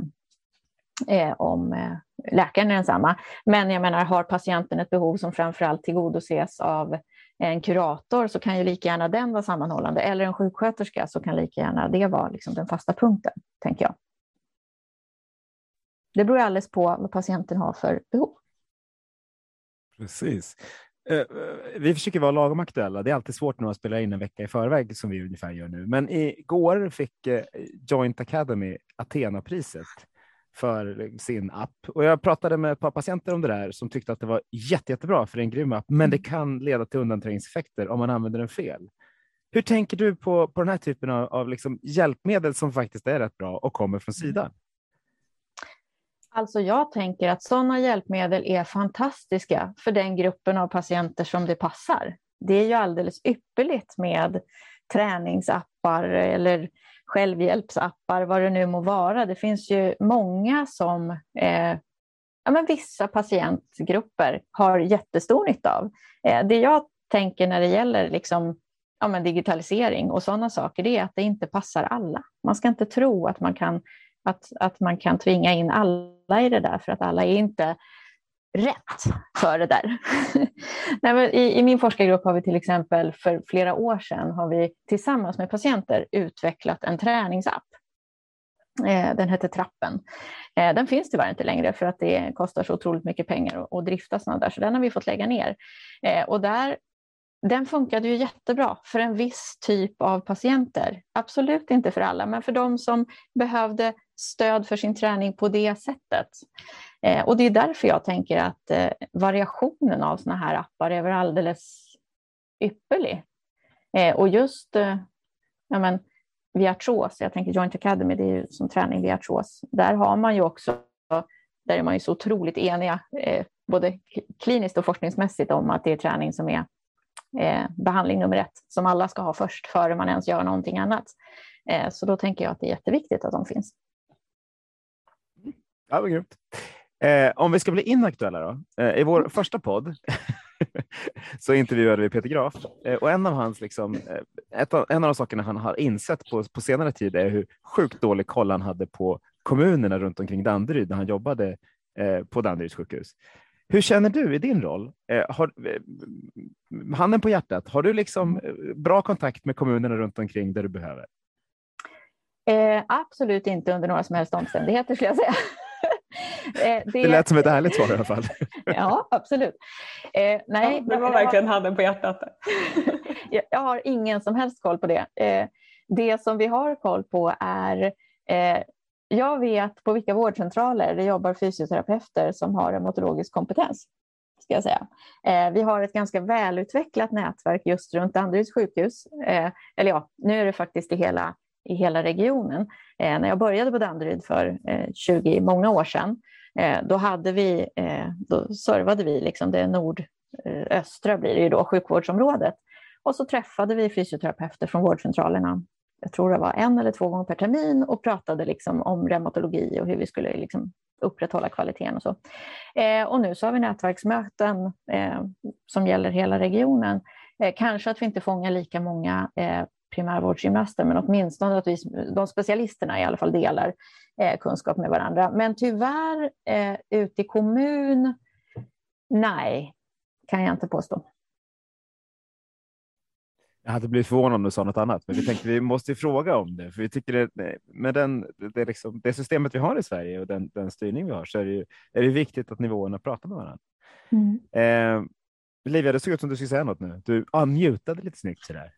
Speaker 3: eh, om eh, läkaren är densamma. Men jag menar, har patienten ett behov som framförallt tillgodoses av en kurator så kan ju lika gärna den vara sammanhållande, eller en sjuksköterska så kan lika gärna det vara liksom den fasta punkten, tänker jag. Det beror alldeles på vad patienten har för behov.
Speaker 1: Precis. Eh, eh, vi försöker vara lagom aktuella. Det är alltid svårt när man spelar in en vecka i förväg som vi ungefär gör nu. Men igår fick eh, Joint Academy Athena-priset för sin app och jag pratade med ett par patienter om det där som tyckte att det var jätte, jättebra för en grym app, men det mm. kan leda till undanträngningseffekter om man använder den fel. Hur tänker du på, på den här typen av, av liksom hjälpmedel som faktiskt är rätt bra och kommer från mm.
Speaker 3: Alltså jag tänker att sådana hjälpmedel är fantastiska för den gruppen av patienter som det passar. Det är ju alldeles ypperligt med träningsappar eller självhjälpsappar, vad det nu må vara. Det finns ju många som eh, ja, men vissa patientgrupper har jättestor nytta av. Eh, det jag tänker när det gäller liksom, ja, men digitalisering och sådana saker, det är att det inte passar alla. Man ska inte tro att man kan att, att man kan tvinga in alla i det där, för att alla är inte rätt för det där. Nej, i, I min forskargrupp har vi till exempel för flera år sedan har vi tillsammans med patienter utvecklat en träningsapp. Eh, den heter Trappen. Eh, den finns tyvärr inte längre för att det kostar så otroligt mycket pengar att drifta sådana där, så den har vi fått lägga ner. Eh, och där den funkade ju jättebra för en viss typ av patienter. Absolut inte för alla, men för de som behövde stöd för sin träning på det sättet. Eh, och det är därför jag tänker att eh, variationen av sådana här appar är väl alldeles ypperlig. Eh, och just eh, ja, men, vid artros, jag tänker Joint Academy, det är ju som träning vid artros, där har man ju också, där är man ju så otroligt eniga, eh, både kliniskt och forskningsmässigt om att det är träning som är eh, behandling nummer ett som alla ska ha först före man ens gör någonting annat. Eh, så då tänker jag att det är jätteviktigt att de finns.
Speaker 1: Ja, vad grymt. Eh, om vi ska bli inaktuella då. Eh, I vår mm. första podd så intervjuade vi Peter Graf eh, och en av hans liksom, eh, ett av, en av de sakerna han har insett på, på senare tid är hur sjukt dålig koll han hade på kommunerna runt omkring Danderyd när han jobbade eh, på Danderyds sjukhus. Hur känner du i din roll? Har, handen på hjärtat, har du liksom bra kontakt med kommunerna runt omkring där du behöver?
Speaker 3: Eh, absolut inte under några som helst omständigheter skulle jag säga.
Speaker 1: Eh, det... det lät som ett ärligt svar i alla fall.
Speaker 3: ja, absolut.
Speaker 2: Eh, nej, ja, det var verkligen handen på hjärtat.
Speaker 3: jag har ingen som helst koll på det. Eh, det som vi har koll på är eh, jag vet på vilka vårdcentraler det jobbar fysioterapeuter som har reumatologisk kompetens. Ska jag säga. Eh, vi har ett ganska välutvecklat nätverk just runt Danderyds sjukhus. Eh, eller ja, nu är det faktiskt i hela i hela regionen. Eh, när jag började på Danderyd för eh, 20 många år sedan, eh, då, hade vi, eh, då servade vi liksom det nordöstra eh, blir det ju då, sjukvårdsområdet. Och så träffade vi fysioterapeuter från vårdcentralerna, jag tror det var en eller två gånger per termin och pratade liksom om reumatologi och hur vi skulle liksom upprätthålla kvaliteten och så. Eh, och nu så har vi nätverksmöten eh, som gäller hela regionen. Eh, kanske att vi inte fångar lika många eh, primärvårdsgymnaster, men åtminstone att vi, de specialisterna i alla fall delar eh, kunskap med varandra. Men tyvärr eh, ute i kommun, nej, kan jag inte påstå.
Speaker 1: Jag hade blivit förvånad om du sa något annat, men vi tänkte vi måste fråga om det, för vi tycker det, med den, det, liksom, det systemet vi har i Sverige och den, den styrning vi har så är det, ju, är det viktigt att nivåerna pratar med varandra. Mm. Eh, Livia, det såg ut som du skulle säga något nu. Du unmutade lite snyggt sådär.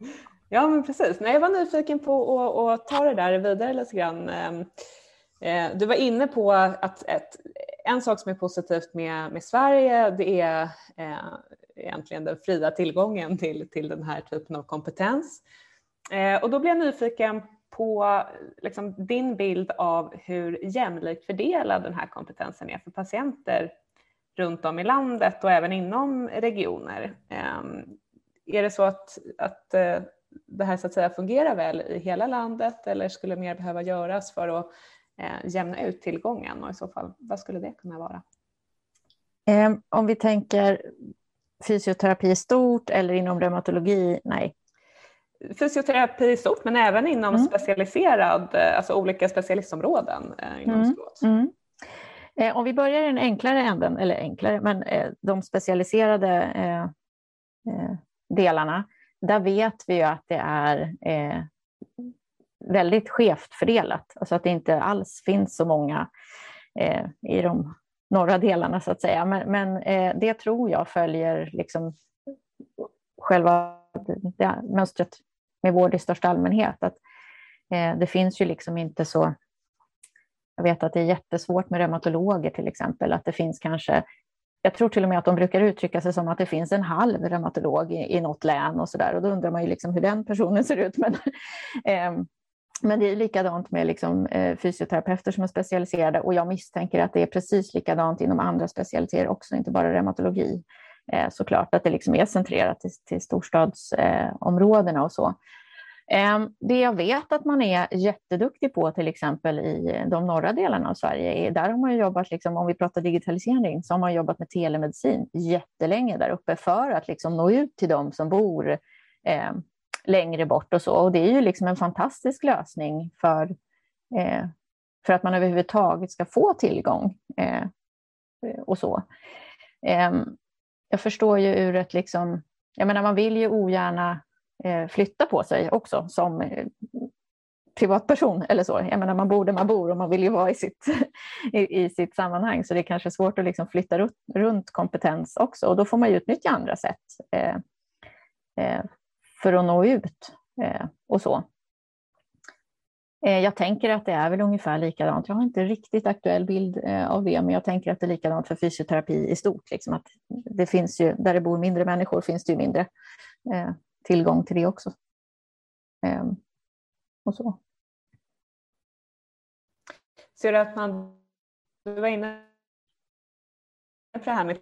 Speaker 2: Ja, men precis. Nej, jag var nyfiken på att, att ta det där vidare lite grann. Ehm, eh, du var inne på att ett, en sak som är positivt med, med Sverige det är eh, egentligen den fria tillgången till, till den här typen av kompetens. Eh, och då blir jag nyfiken på liksom, din bild av hur jämlikt fördelad den här kompetensen är för patienter runt om i landet och även inom regioner. Eh, är det så att, att eh, det här så att säga fungerar väl i hela landet eller skulle mer behöva göras för att eh, jämna ut tillgången och i så fall vad skulle det kunna vara?
Speaker 3: Ehm, om vi tänker fysioterapi i stort eller inom reumatologi, nej.
Speaker 2: Fysioterapi i stort men även inom mm. specialiserad, eh, alltså olika specialistområden eh, inom mm. Mm.
Speaker 3: Om vi börjar i den enklare änden, eller enklare, men de specialiserade delarna där vet vi ju att det är eh, väldigt skevt fördelat, alltså att det inte alls finns så många eh, i de norra delarna så att säga. Men, men eh, det tror jag följer liksom själva det, mönstret med vård i största allmänhet. Att, eh, det finns ju liksom inte så jag vet att det är jättesvårt med reumatologer till exempel, att det finns kanske jag tror till och med att de brukar uttrycka sig som att det finns en halv reumatolog i, i något län och så där. Och då undrar man ju liksom hur den personen ser ut. Men, eh, men det är likadant med liksom, eh, fysioterapeuter som är specialiserade och jag misstänker att det är precis likadant inom andra specialiteter också, inte bara reumatologi. Eh, såklart att det liksom är centrerat till, till storstadsområdena och så. Ehm, det jag vet att man är jätteduktig på, till exempel i de norra delarna av Sverige, där har man jobbat, liksom, om vi pratar digitalisering, så har man jobbat med telemedicin jättelänge där uppe för att liksom nå ut till de som bor eh, längre bort och så. Och det är ju liksom en fantastisk lösning för, eh, för att man överhuvudtaget ska få tillgång eh, och så. Ehm, jag förstår ju ur ett liksom, jag menar man vill ju ogärna Eh, flytta på sig också som eh, privatperson eller så. Jag menar, man bor där man bor och man vill ju vara i sitt, i, i sitt sammanhang så det är kanske svårt att liksom flytta runt, runt kompetens också och då får man ju utnyttja andra sätt eh, eh, för att nå ut eh, och så. Eh, jag tänker att det är väl ungefär likadant. Jag har inte riktigt aktuell bild eh, av det, men jag tänker att det är likadant för fysioterapi i stort. Liksom att det finns ju, där det bor mindre människor finns det ju mindre tillgång till det också. Ehm, och så.
Speaker 2: Ser du att man, du var inne på det här med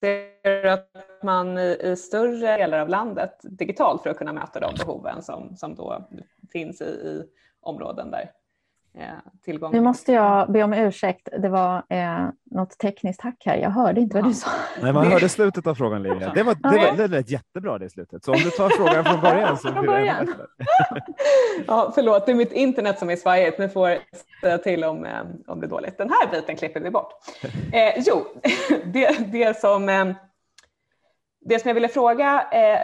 Speaker 2: Ser du att man i, i, större delar av landet digitalt för att kunna möta de behoven som, som då finns i, i områden där
Speaker 3: tillgång. Nu måste jag be om ursäkt. Det var eh, något tekniskt hack här. Jag hörde inte vad du sa.
Speaker 1: Nej, man hörde slutet av frågan, Livia. Det, var, det, var, det lät jättebra det slutet. Så om du tar frågan från början så det ännu
Speaker 2: ja, Förlåt, det är mitt internet som är svajigt. Ni får säga till om, eh, om det är dåligt. Den här biten klipper vi bort. Eh, jo, det, det som eh, det som jag ville fråga, eh,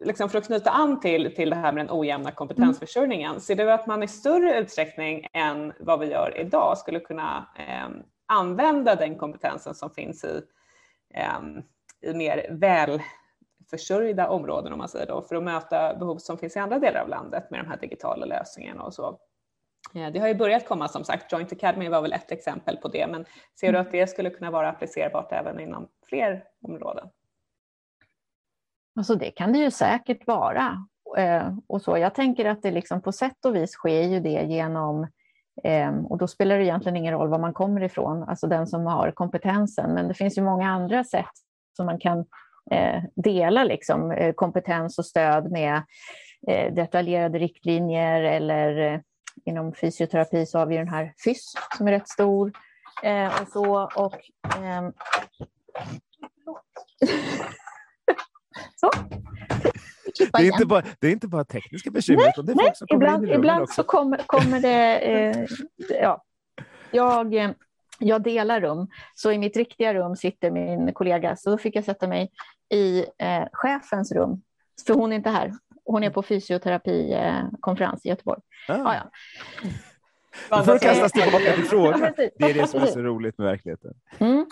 Speaker 2: liksom för att knyta an till, till det här med den ojämna kompetensförsörjningen, mm. ser du att man i större utsträckning än vad vi gör idag skulle kunna eh, använda den kompetensen som finns i, eh, i mer välförsörjda områden om man säger då, för att möta behov som finns i andra delar av landet med de här digitala lösningarna och så? Eh, det har ju börjat komma som sagt, Joint Academy var väl ett exempel på det, men ser du mm. att det skulle kunna vara applicerbart även inom fler områden?
Speaker 3: Alltså det kan det ju säkert vara. Eh, och så. Jag tänker att det liksom på sätt och vis sker ju det genom, ehm, och då spelar det egentligen ingen roll var man kommer ifrån, alltså den som har kompetensen, men det finns ju många andra sätt som man kan eh, dela liksom, eh, kompetens och stöd med detaljerade riktlinjer eller inom fysioterapi så har vi den här FYSS som är rätt stor och så. Och, ehm,
Speaker 1: så. Det är, inte bara, det är inte bara tekniska bekymmer, nej, det nej,
Speaker 3: ibland, ibland så kommer, kommer det... Eh, ja. jag, eh, jag delar rum, så i mitt riktiga rum sitter min kollega, så då fick jag sätta mig i eh, chefens rum, för hon är inte här. Hon är på fysioterapikonferens i Göteborg. Ah. Ah, ja.
Speaker 1: Du får kastas tillbaka till frågan. det är det som är så roligt med verkligheten. Mm.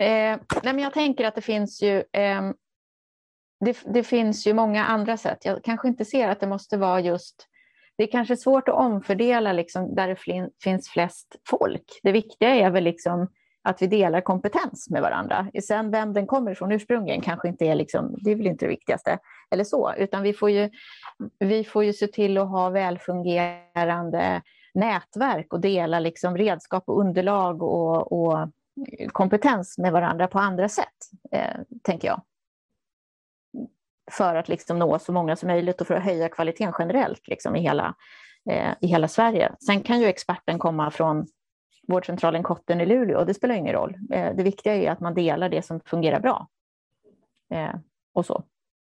Speaker 3: Eh, nej men jag tänker att det finns ju eh, det, det, finns ju många andra sätt. Jag kanske inte ser att det måste vara just... Det är kanske svårt att omfördela liksom där det finns flest folk. Det viktiga är väl liksom att vi delar kompetens med varandra. Sen vem den kommer ifrån ursprungligen kanske inte är, liksom, det är väl inte det viktigaste, eller så, utan vi får ju, vi får ju se till att ha välfungerande nätverk och dela liksom redskap och underlag och, och kompetens med varandra på andra sätt, eh, tänker jag för att liksom nå så många som möjligt och för att höja kvaliteten generellt liksom i, hela, eh, i hela Sverige. Sen kan ju experten komma från vårdcentralen Kotten i Luleå, och det spelar ingen roll. Eh, det viktiga är att man delar det som fungerar bra. Eh, och så.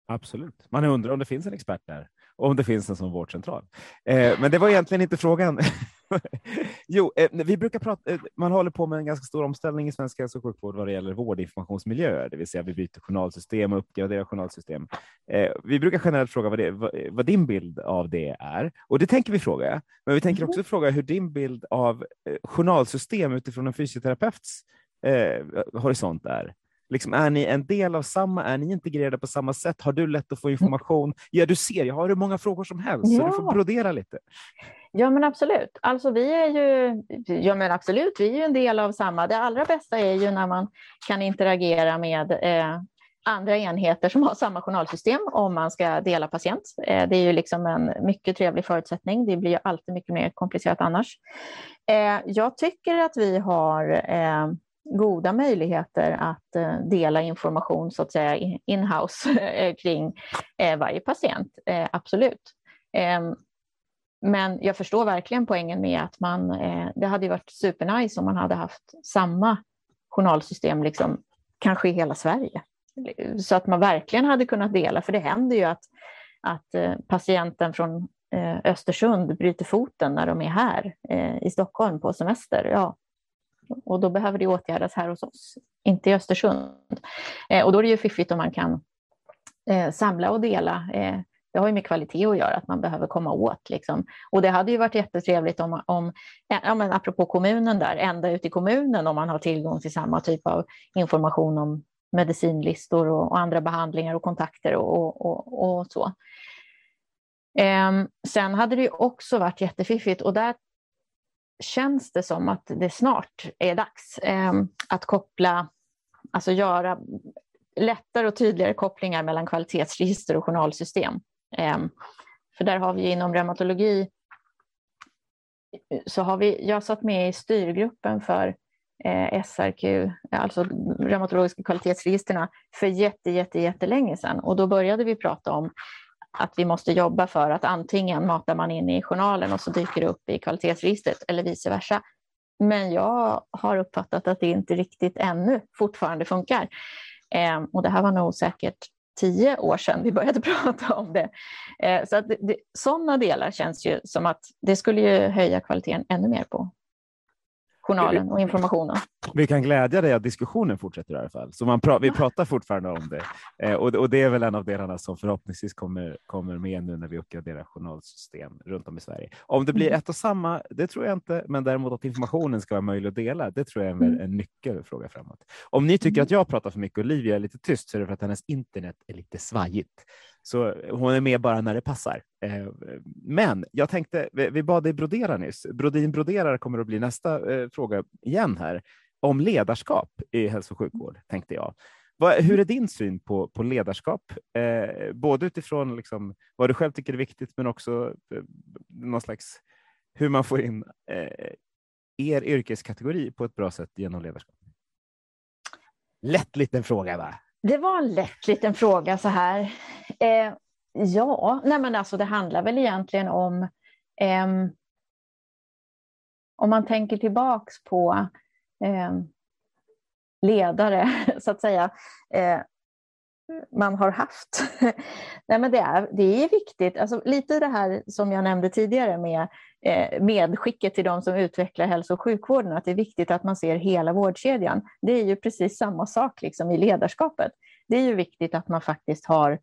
Speaker 1: Absolut. Man undrar om det finns en expert där och om det finns en sån vårdcentral. Eh, men det var egentligen inte frågan. jo, eh, vi brukar prata, eh, man håller på med en ganska stor omställning i svensk hälso och sjukvård vad det gäller vårdinformationsmiljöer, det vill säga vi byter journalsystem och uppgraderar journalsystem. Eh, vi brukar generellt fråga vad, det, vad, vad, din bild av det är och det tänker vi fråga. Men vi tänker också mm. fråga hur din bild av eh, journalsystem utifrån en fysioterapeuts eh, horisont är. Liksom, är ni en del av samma? Är ni integrerade på samma sätt? Har du lätt att få information? Ja, du ser, jag har hur många frågor som helst, ja. så du får brodera lite.
Speaker 3: Ja, men absolut. Alltså, vi är ju, ja, men absolut, vi är ju en del av samma. Det allra bästa är ju när man kan interagera med eh, andra enheter som har samma journalsystem om man ska dela patient. Eh, det är ju liksom en mycket trevlig förutsättning. Det blir ju alltid mycket mer komplicerat annars. Eh, jag tycker att vi har eh, goda möjligheter att eh, dela information så att säga in-house eh, kring eh, varje patient, absolut. Ehm, men jag förstår verkligen poängen med att man, det hade varit supernice om man hade haft samma journalsystem, liksom, kanske i hela Sverige. Så att man verkligen hade kunnat dela, för det händer ju att, att patienten från Östersund bryter foten när de är här i Stockholm på semester. Ja, och då behöver det åtgärdas här hos oss, inte i Östersund. Eh, och då är det ju fiffigt om man kan eh, samla och dela. Eh, det har ju med kvalitet att göra, att man behöver komma åt. Liksom. Och det hade ju varit jättetrevligt om, om ja, men apropå kommunen där, ända ut i kommunen om man har tillgång till samma typ av information om medicinlistor och, och andra behandlingar och kontakter och, och, och så. Um, sen hade det också varit jättefiffigt och där känns det som att det snart är dags eh, att koppla, alltså göra lättare och tydligare kopplingar mellan kvalitetsregister och journalsystem. Eh, för där har vi inom reumatologi så har vi, jag satt med i styrgruppen för eh, SRQ, alltså reumatologiska kvalitetsregisterna för jätte, jätte, jättelänge sedan. Och då började vi prata om att vi måste jobba för att antingen matar man in i journalen och så dyker det upp i kvalitetsregistret eller vice versa. Men jag har uppfattat att det inte riktigt ännu fortfarande funkar. Eh, och det här var nog säkert tio år sedan vi började prata om det. Eh, så att det, det, sådana delar känns ju som att det skulle ju höja kvaliteten ännu mer på journalen och informationen.
Speaker 1: Vi kan glädja dig att diskussionen fortsätter i alla fall. Så man pra vi pratar fortfarande om det eh, och, och, det är väl en av delarna som förhoppningsvis kommer, kommer med nu när vi uppgraderar journalsystem runt om i Sverige. Om det blir mm. ett och samma, det tror jag inte, men däremot att informationen ska vara möjlig att dela, det tror jag är en, mm. en nyckelfråga framåt. Om ni tycker mm. att jag pratar för mycket och Olivia är lite tyst så är det för att hennes internet är lite svajigt. Så hon är med bara när det passar. Eh, men jag tänkte, vi bad dig brodera nyss. Brodin broderar kommer att bli nästa eh, fråga igen här om ledarskap i hälso och sjukvård, tänkte jag. Hur är din syn på, på ledarskap? Eh, både utifrån liksom vad du själv tycker är viktigt, men också eh, någon slags hur man får in er yrkeskategori på ett bra sätt genom ledarskap. Lätt liten fråga, va?
Speaker 3: Det var en lätt liten fråga så här. Eh, ja, nej men alltså det handlar väl egentligen om eh, om man tänker tillbaks på eh, ledare, så att säga, eh, man har haft. Nej, men det, är, det är viktigt, alltså, lite det här som jag nämnde tidigare med Eh, medskicket till de som utvecklar hälso och sjukvården, att det är viktigt att man ser hela vårdkedjan. Det är ju precis samma sak liksom, i ledarskapet. Det är ju viktigt att man faktiskt har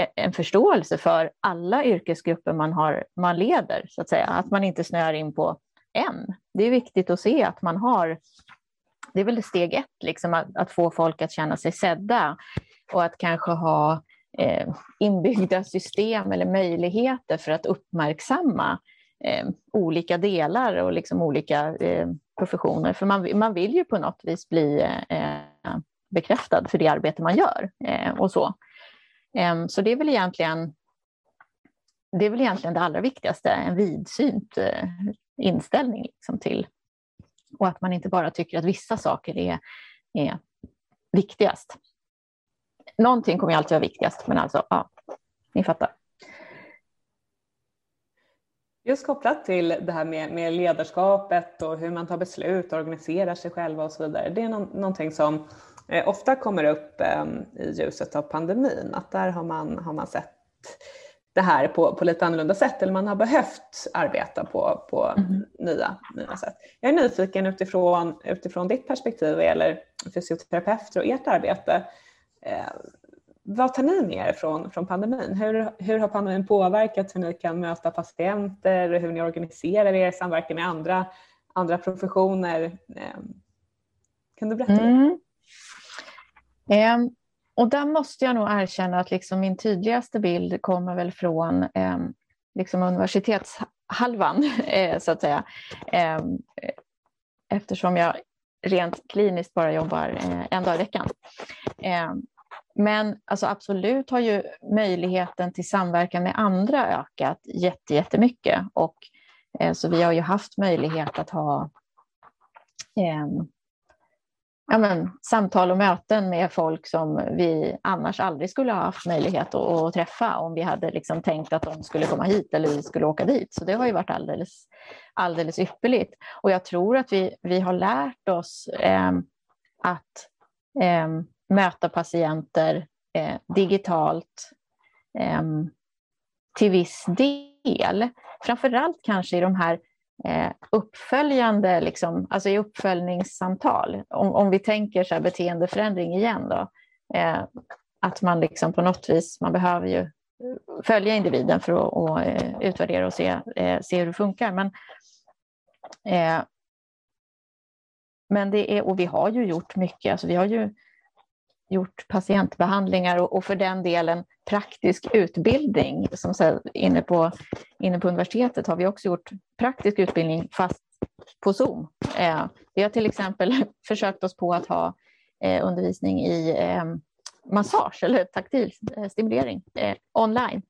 Speaker 3: e-, en förståelse för alla yrkesgrupper man, har, man leder, så att säga. Att man inte snöar in på en. Det är viktigt att se att man har det är väl steg ett, liksom, att, att, få folk att känna sig sedda och att kanske ha eh, inbyggda system eller möjligheter för att uppmärksamma eh, olika delar och liksom olika eh, professioner. För man, man vill ju på något vis bli eh, bekräftad för det arbete man gör eh, och så. Eh, så det är väl egentligen det är väl egentligen det allra viktigaste, en vidsynt eh, inställning liksom till och att man inte bara tycker att vissa saker är, är viktigast någonting kommer alltid vara viktigast, men alltså, ja, ni fattar.
Speaker 2: Just kopplat till det här med, med ledarskapet och hur man tar beslut, organiserar sig själva och så vidare. Det är no någonting som eh, ofta kommer upp eh, i ljuset av pandemin, att där har man, har man sett det här på, på lite annorlunda sätt eller man har behövt arbeta på, på mm. nya, nya sätt. Jag är nyfiken utifrån, utifrån ditt perspektiv vad gäller fysioterapeuter och ert arbete. Eh, vad tar ni med er från, från pandemin? Hur, hur har pandemin påverkat hur ni kan möta patienter, hur ni organiserar er, samverkar med andra, andra professioner? Ehm, kan du berätta mm.
Speaker 3: Um, och där måste jag nog erkänna att liksom min tydligaste bild kommer väl från um, liksom universitetshalvan, eh, så att säga. Um, eftersom jag rent kliniskt bara jobbar eh, en dag i veckan. Men alltså absolut har ju möjligheten till samverkan med andra ökat jättemycket. Och, eh, så vi har ju haft möjlighet att ha eh, ja, men, samtal och möten med folk som vi annars aldrig skulle ha haft möjlighet att, att träffa om vi hade liksom tänkt att de skulle komma hit eller vi skulle åka dit. Så det har ju varit alldeles, alldeles ypperligt. Och jag tror att vi, vi har lärt oss eh, att eh, möta patienter eh, digitalt eh, till viss del. Framförallt kanske i de här eh, uppföljande, liksom, alltså i uppföljningssamtal. Om, om vi tänker så här beteendeförändring igen då, eh, att man liksom på något vis, man behöver ju följa individen för att och, eh, utvärdera och se, eh, se hur det funkar. Men, eh, men det är, och vi har ju gjort mycket, alltså vi har ju gjort patientbehandlingar och, och, för den delen praktisk utbildning. Som så inne, på, inne på universitetet har vi också gjort praktisk utbildning fast på Zoom. Eh, vi har till exempel försökt oss på att ha eh, undervisning i eh, massage eller taktil eh, stimulering eh, online.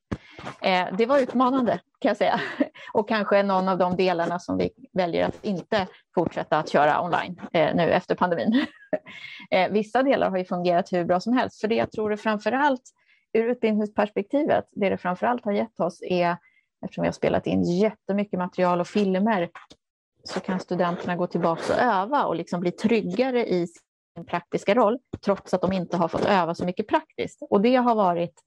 Speaker 3: Eh, det var utmanande kan jag säga och kanske någon av de delarna som vi väljer att inte fortsätta att köra online eh, nu efter pandemin. Eh, vissa delar har ju fungerat hur bra som helst, för det jag tror är framför allt ur utbildningsperspektivet, det det framför allt har gett oss är, eftersom vi har spelat in jättemycket material och filmer, så kan studenterna gå tillbaka och öva och liksom bli tryggare i praktiska roll, trots att de inte har fått öva så mycket praktiskt. Och det har varit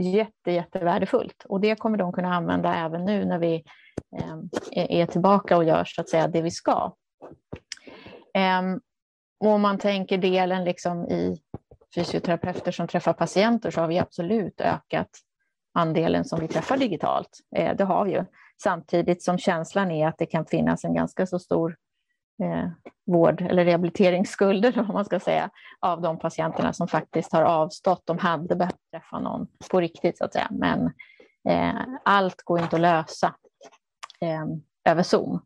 Speaker 3: jätte, jättevärdefullt och det kommer de kunna använda även nu när vi eh, är tillbaka och gör så att säga det vi ska. Och om man tänker delen liksom i fysioterapeuter som träffar patienter så har vi absolut ökat andelen som vi träffar digitalt. Eh, det har vi ju. Samtidigt som känslan är att det kan finnas en ganska så stor eh, vård eller rehabiliteringsskulder, om man ska säga, av de patienterna som faktiskt har avstått. De hade behövt träffa någon på riktigt, så att säga. Men eh, allt går inte att lösa eh, över Zoom.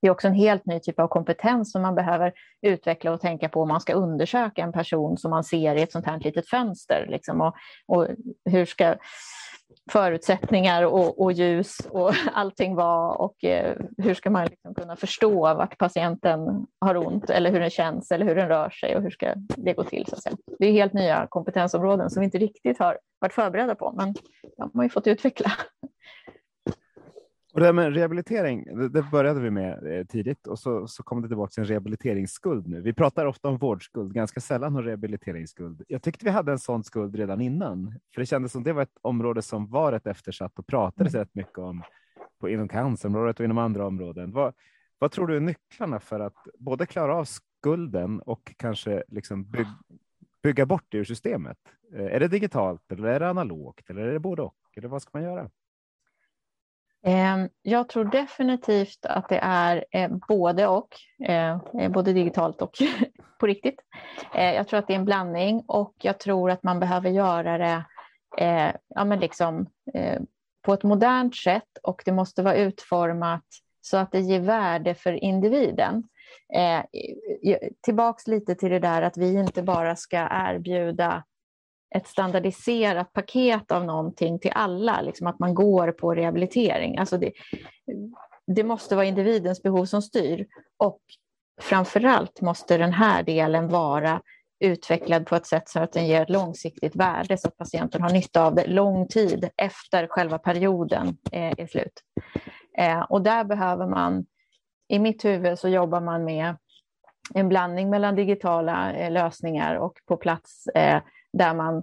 Speaker 3: Det är också en helt ny typ av kompetens som man behöver utveckla och tänka på om man ska undersöka en person som man ser i ett sånt här litet fönster. Liksom, och, och hur ska förutsättningar och, och, ljus och allting vara och eh, hur ska man liksom kunna förstå vart patienten har ont eller hur den känns eller hur den rör sig och hur ska det gå till. Så att säga. Det är helt nya kompetensområden som vi inte riktigt har varit förberedda på men de har ju fått utveckla.
Speaker 1: Och det här med rehabilitering, det, började vi med eh, tidigt och så, så kom det tillbaka till en rehabiliteringsskuld nu. Vi pratar ofta om vårdskuld, ganska sällan om rehabiliteringsskuld. Jag tyckte vi hade en sån skuld redan innan, för det kändes som det var ett område som var rätt eftersatt och pratades mm. rätt mycket om på, inom cancerområdet och inom andra områden. Vad, vad tror du är nycklarna för att både klara av skulden och kanske liksom bygga, bygga bort det ur systemet? Eh, är det digitalt eller är det analogt eller är det både och? Eller vad ska man göra?
Speaker 3: Ehm, jag tror definitivt att det är eh, både och, eh, eh, både digitalt och på riktigt. Jag tror att det är en blandning och jag tror att man behöver göra det ja, men liksom, på ett modernt sätt och det måste vara utformat så att det ger värde för individen. Tillbaks lite till det där att vi inte bara ska erbjuda ett standardiserat paket av någonting till alla, liksom att man går på rehabilitering. Alltså det, det måste vara individens behov som styr och framförallt måste den här delen vara utvecklad på ett sätt så att den ger ett långsiktigt värde så att patienten har nytta av det lång tid efter själva perioden eh, är slut. Eh, och där behöver man, i mitt huvud så jobbar man med en blandning mellan digitala eh, lösningar och på plats där man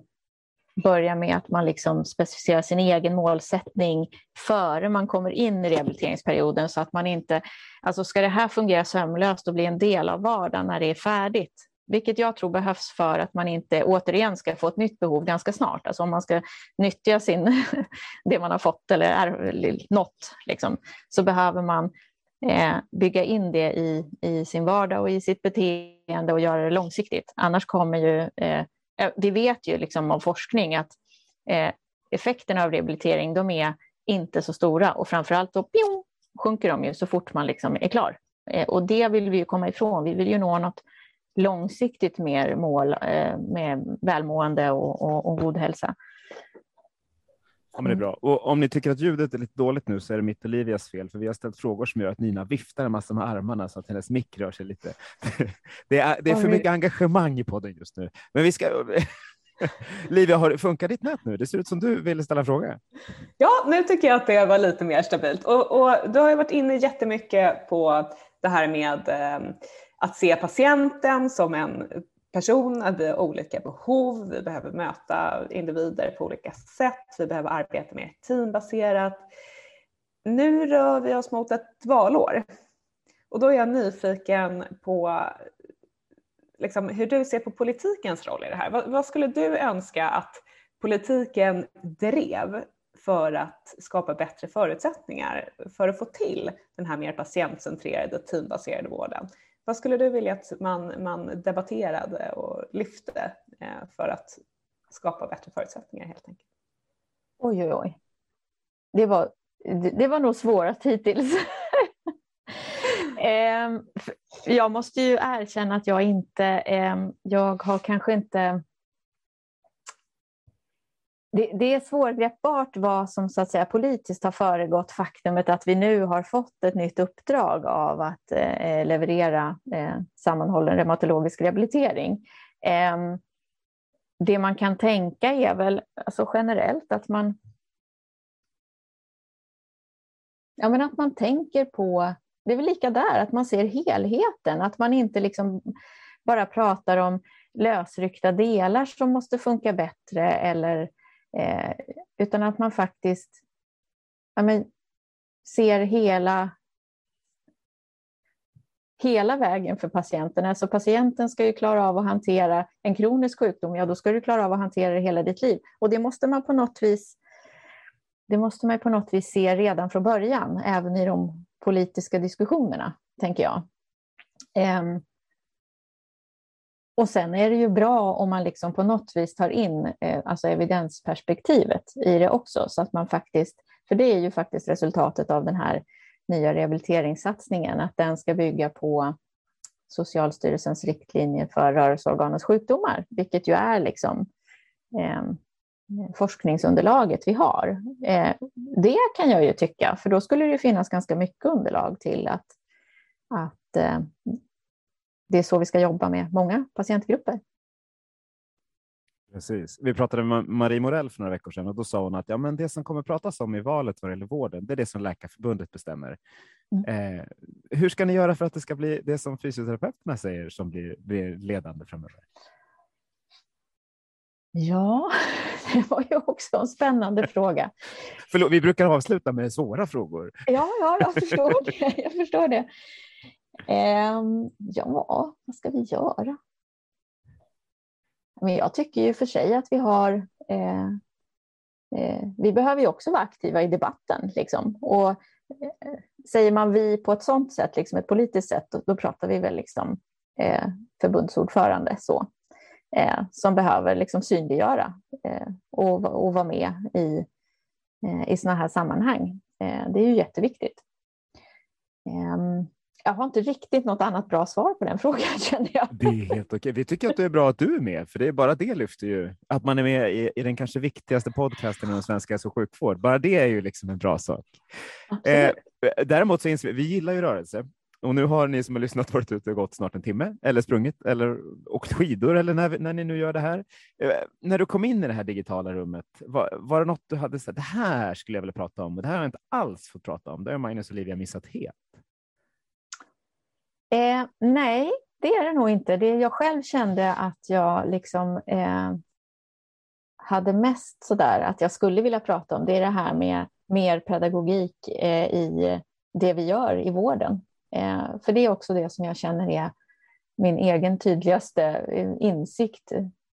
Speaker 3: börjar med att man liksom specificerar sin egen målsättning före man kommer in i rehabiliteringsperioden så att man inte, alltså ska det här fungera sömlöst och bli en del av vardagen när det är färdigt, vilket jag tror behövs för att man inte återigen ska få ett nytt behov ganska snart. Alltså om man ska nyttja sin, det man har fått eller är, nått, liksom, så behöver man eh, bygga in det i, i sin vardag och i sitt beteende och göra det långsiktigt. Annars kommer ju eh, Eh, vi vet ju liksom av forskning att eh, effekterna av rehabilitering de är inte så stora och framförallt då pjong, sjunker de ju så fort man liksom är klar. Eh, och det vill vi ju komma ifrån. Vi vill ju nå något långsiktigt mer mål eh, med välmående och, och, och god hälsa.
Speaker 1: Ja, men det är bra. Och om ni tycker att ljudet är lite dåligt nu så är det mitt Olivias fel, för vi har ställt frågor som gör att Nina viftar en massa med armarna så att hennes mick rör sig lite. Det är, det är för mycket engagemang i podden just nu. Men vi ska... Livia, har, funkar ditt nät nu? Det ser ut som du ville ställa en fråga.
Speaker 2: Ja, nu tycker jag att det var lite mer stabilt. Och, och du har ju varit inne jättemycket på det här med eh, att se patienten som en person, att vi har olika behov, vi behöver möta individer på olika sätt, vi behöver arbeta mer teambaserat. Nu rör vi oss mot ett valår och då är jag nyfiken på liksom, hur du ser på politikens roll i det här. Vad, vad skulle du önska att politiken drev för att skapa bättre förutsättningar för att få till den här mer patientcentrerade teambaserade vården? Vad skulle du vilja att man, man debatterade och lyfte eh, för att skapa bättre förutsättningar helt enkelt?
Speaker 3: Oj, oj, oj. Det var, det var nog svårast hittills. Ehm, jag måste ju erkänna att jag inte, ehm, jag har kanske inte det, det, är svårgreppbart vad som så att säga, politiskt har föregått faktumet att vi nu har fått ett nytt uppdrag av att eh, leverera eh, sammanhållen reumatologisk rehabilitering. Eh, det man kan tänka är väl alltså generellt att man Ja, men att man tänker på, det är väl lika där, att man ser helheten, att man inte liksom bara pratar om lösryckta delar som måste funka bättre eller Eh, utan att man faktiskt ja, men, ser hela, hela vägen för patienten. Alltså patienten ska ju klara av att hantera en kronisk sjukdom, ja då ska du klara av att hantera det hela ditt liv. Och det måste man på något vis det måste man på något vis se redan från början, även i de politiska diskussionerna, tänker jag. Ehm, och sen är det ju bra om man liksom på något vis tar in eh, alltså evidensperspektivet i det också, så att man faktiskt, för det är ju faktiskt resultatet av den här nya rehabiliteringssatsningen, att den ska bygga på Socialstyrelsens riktlinjer för rörelseorganens sjukdomar, vilket ju är liksom eh, forskningsunderlaget vi har. Eh, det kan jag ju tycka, för då skulle det finnas ganska mycket underlag till att, att eh, det är så vi ska jobba med många patientgrupper.
Speaker 1: Precis. Vi pratade med Marie Morell för några veckor sedan och då sa hon att ja, men det som kommer pratas om i valet vad gäller vården, det är det som Läkarförbundet bestämmer. Mm. Eh, hur ska ni göra för att det ska bli det som fysioterapeuterna säger som blir, blir ledande framöver?
Speaker 3: Ja, det var ju också en spännande fråga.
Speaker 1: Förlåt, vi brukar avsluta med svåra frågor.
Speaker 3: Ja, ja jag förstår det. Jag förstår det. Eh, ja, vad ska vi göra? Men jag tycker ju för sig att vi har... Eh, eh, vi behöver ju också vara aktiva i debatten. Liksom. Och eh, säger man vi på ett sådant sätt, liksom ett politiskt sätt, då, då pratar vi väl liksom eh, förbundsordförande så, eh, som behöver liksom synliggöra eh, och, och vara med i, eh, i sådana här sammanhang. Eh, det är ju jätteviktigt. Ehm, jag har inte riktigt något annat bra svar på den frågan känner jag.
Speaker 1: Det är helt okej. Vi tycker att det är bra att du är med, för det är bara det lyfter ju. Att man är med i, i den kanske viktigaste podcasten inom svensk hälso och sjukvård. Bara det är ju liksom en bra sak. Eh, däremot så inser vi, vi gillar ju rörelse. Och nu har ni som har lyssnat varit ute och gått snart en timme eller sprungit eller åkt skidor eller när, när ni nu gör det här. Eh, när du kom in i det här digitala rummet, var, var det något du hade sagt, det här skulle jag vilja prata om och det här har jag inte alls fått prata om. Det har Magnus och Olivia missat helt.
Speaker 3: Eh, nej, det är det nog inte. Det jag själv kände att jag liksom eh, hade mest sådär att jag skulle vilja prata om, det är det här med mer pedagogik eh, i det vi gör i vården. Eh, för det är också det som jag känner är min egen tydligaste eh, insikt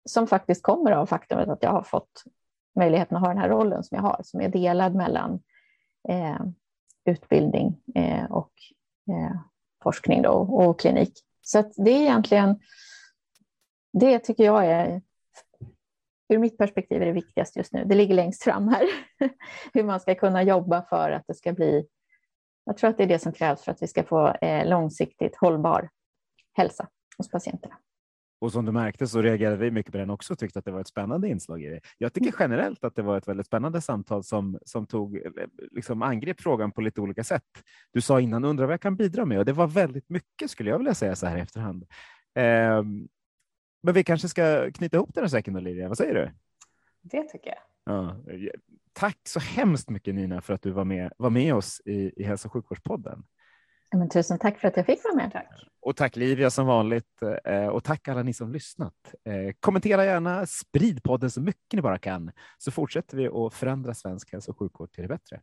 Speaker 3: som faktiskt kommer av faktumet att jag har fått möjligheten att ha den här rollen som jag har, som är delad mellan eh, utbildning eh, och eh, forskning då, och klinik. Så det är egentligen, det tycker jag är, ur mitt perspektiv är det viktigast just nu. Det ligger längst fram här, hur man ska kunna jobba för att det ska bli, jag tror att det är det som krävs för att vi ska få eh, långsiktigt hållbar hälsa hos patienterna.
Speaker 1: Och som du märkte så reagerade vi mycket på den också och tyckte att det var ett spännande inslag i det. Jag tycker mm. generellt att det var ett väldigt spännande samtal som, som tog, eh, liksom angrep frågan på lite olika sätt. Du sa innan, undrar vad jag kan bidra med och det var väldigt mycket skulle jag vilja säga så här i efterhand. Eh, men vi kanske ska knyta ihop den här säcken Olivia, vad säger du?
Speaker 2: Det tycker jag.
Speaker 1: Ja, tack så hemskt mycket Nina för att du var med, var med oss i, i Hälso och sjukvårdspodden.
Speaker 3: Men tusen tack för att jag fick vara med.
Speaker 2: Tack.
Speaker 1: Och tack Livia som vanligt eh, och tack alla ni som lyssnat. Eh, kommentera gärna, sprid podden så mycket ni bara kan så fortsätter vi att förändra svensk hälso och sjukvård till det bättre.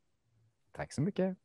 Speaker 1: Tack så mycket.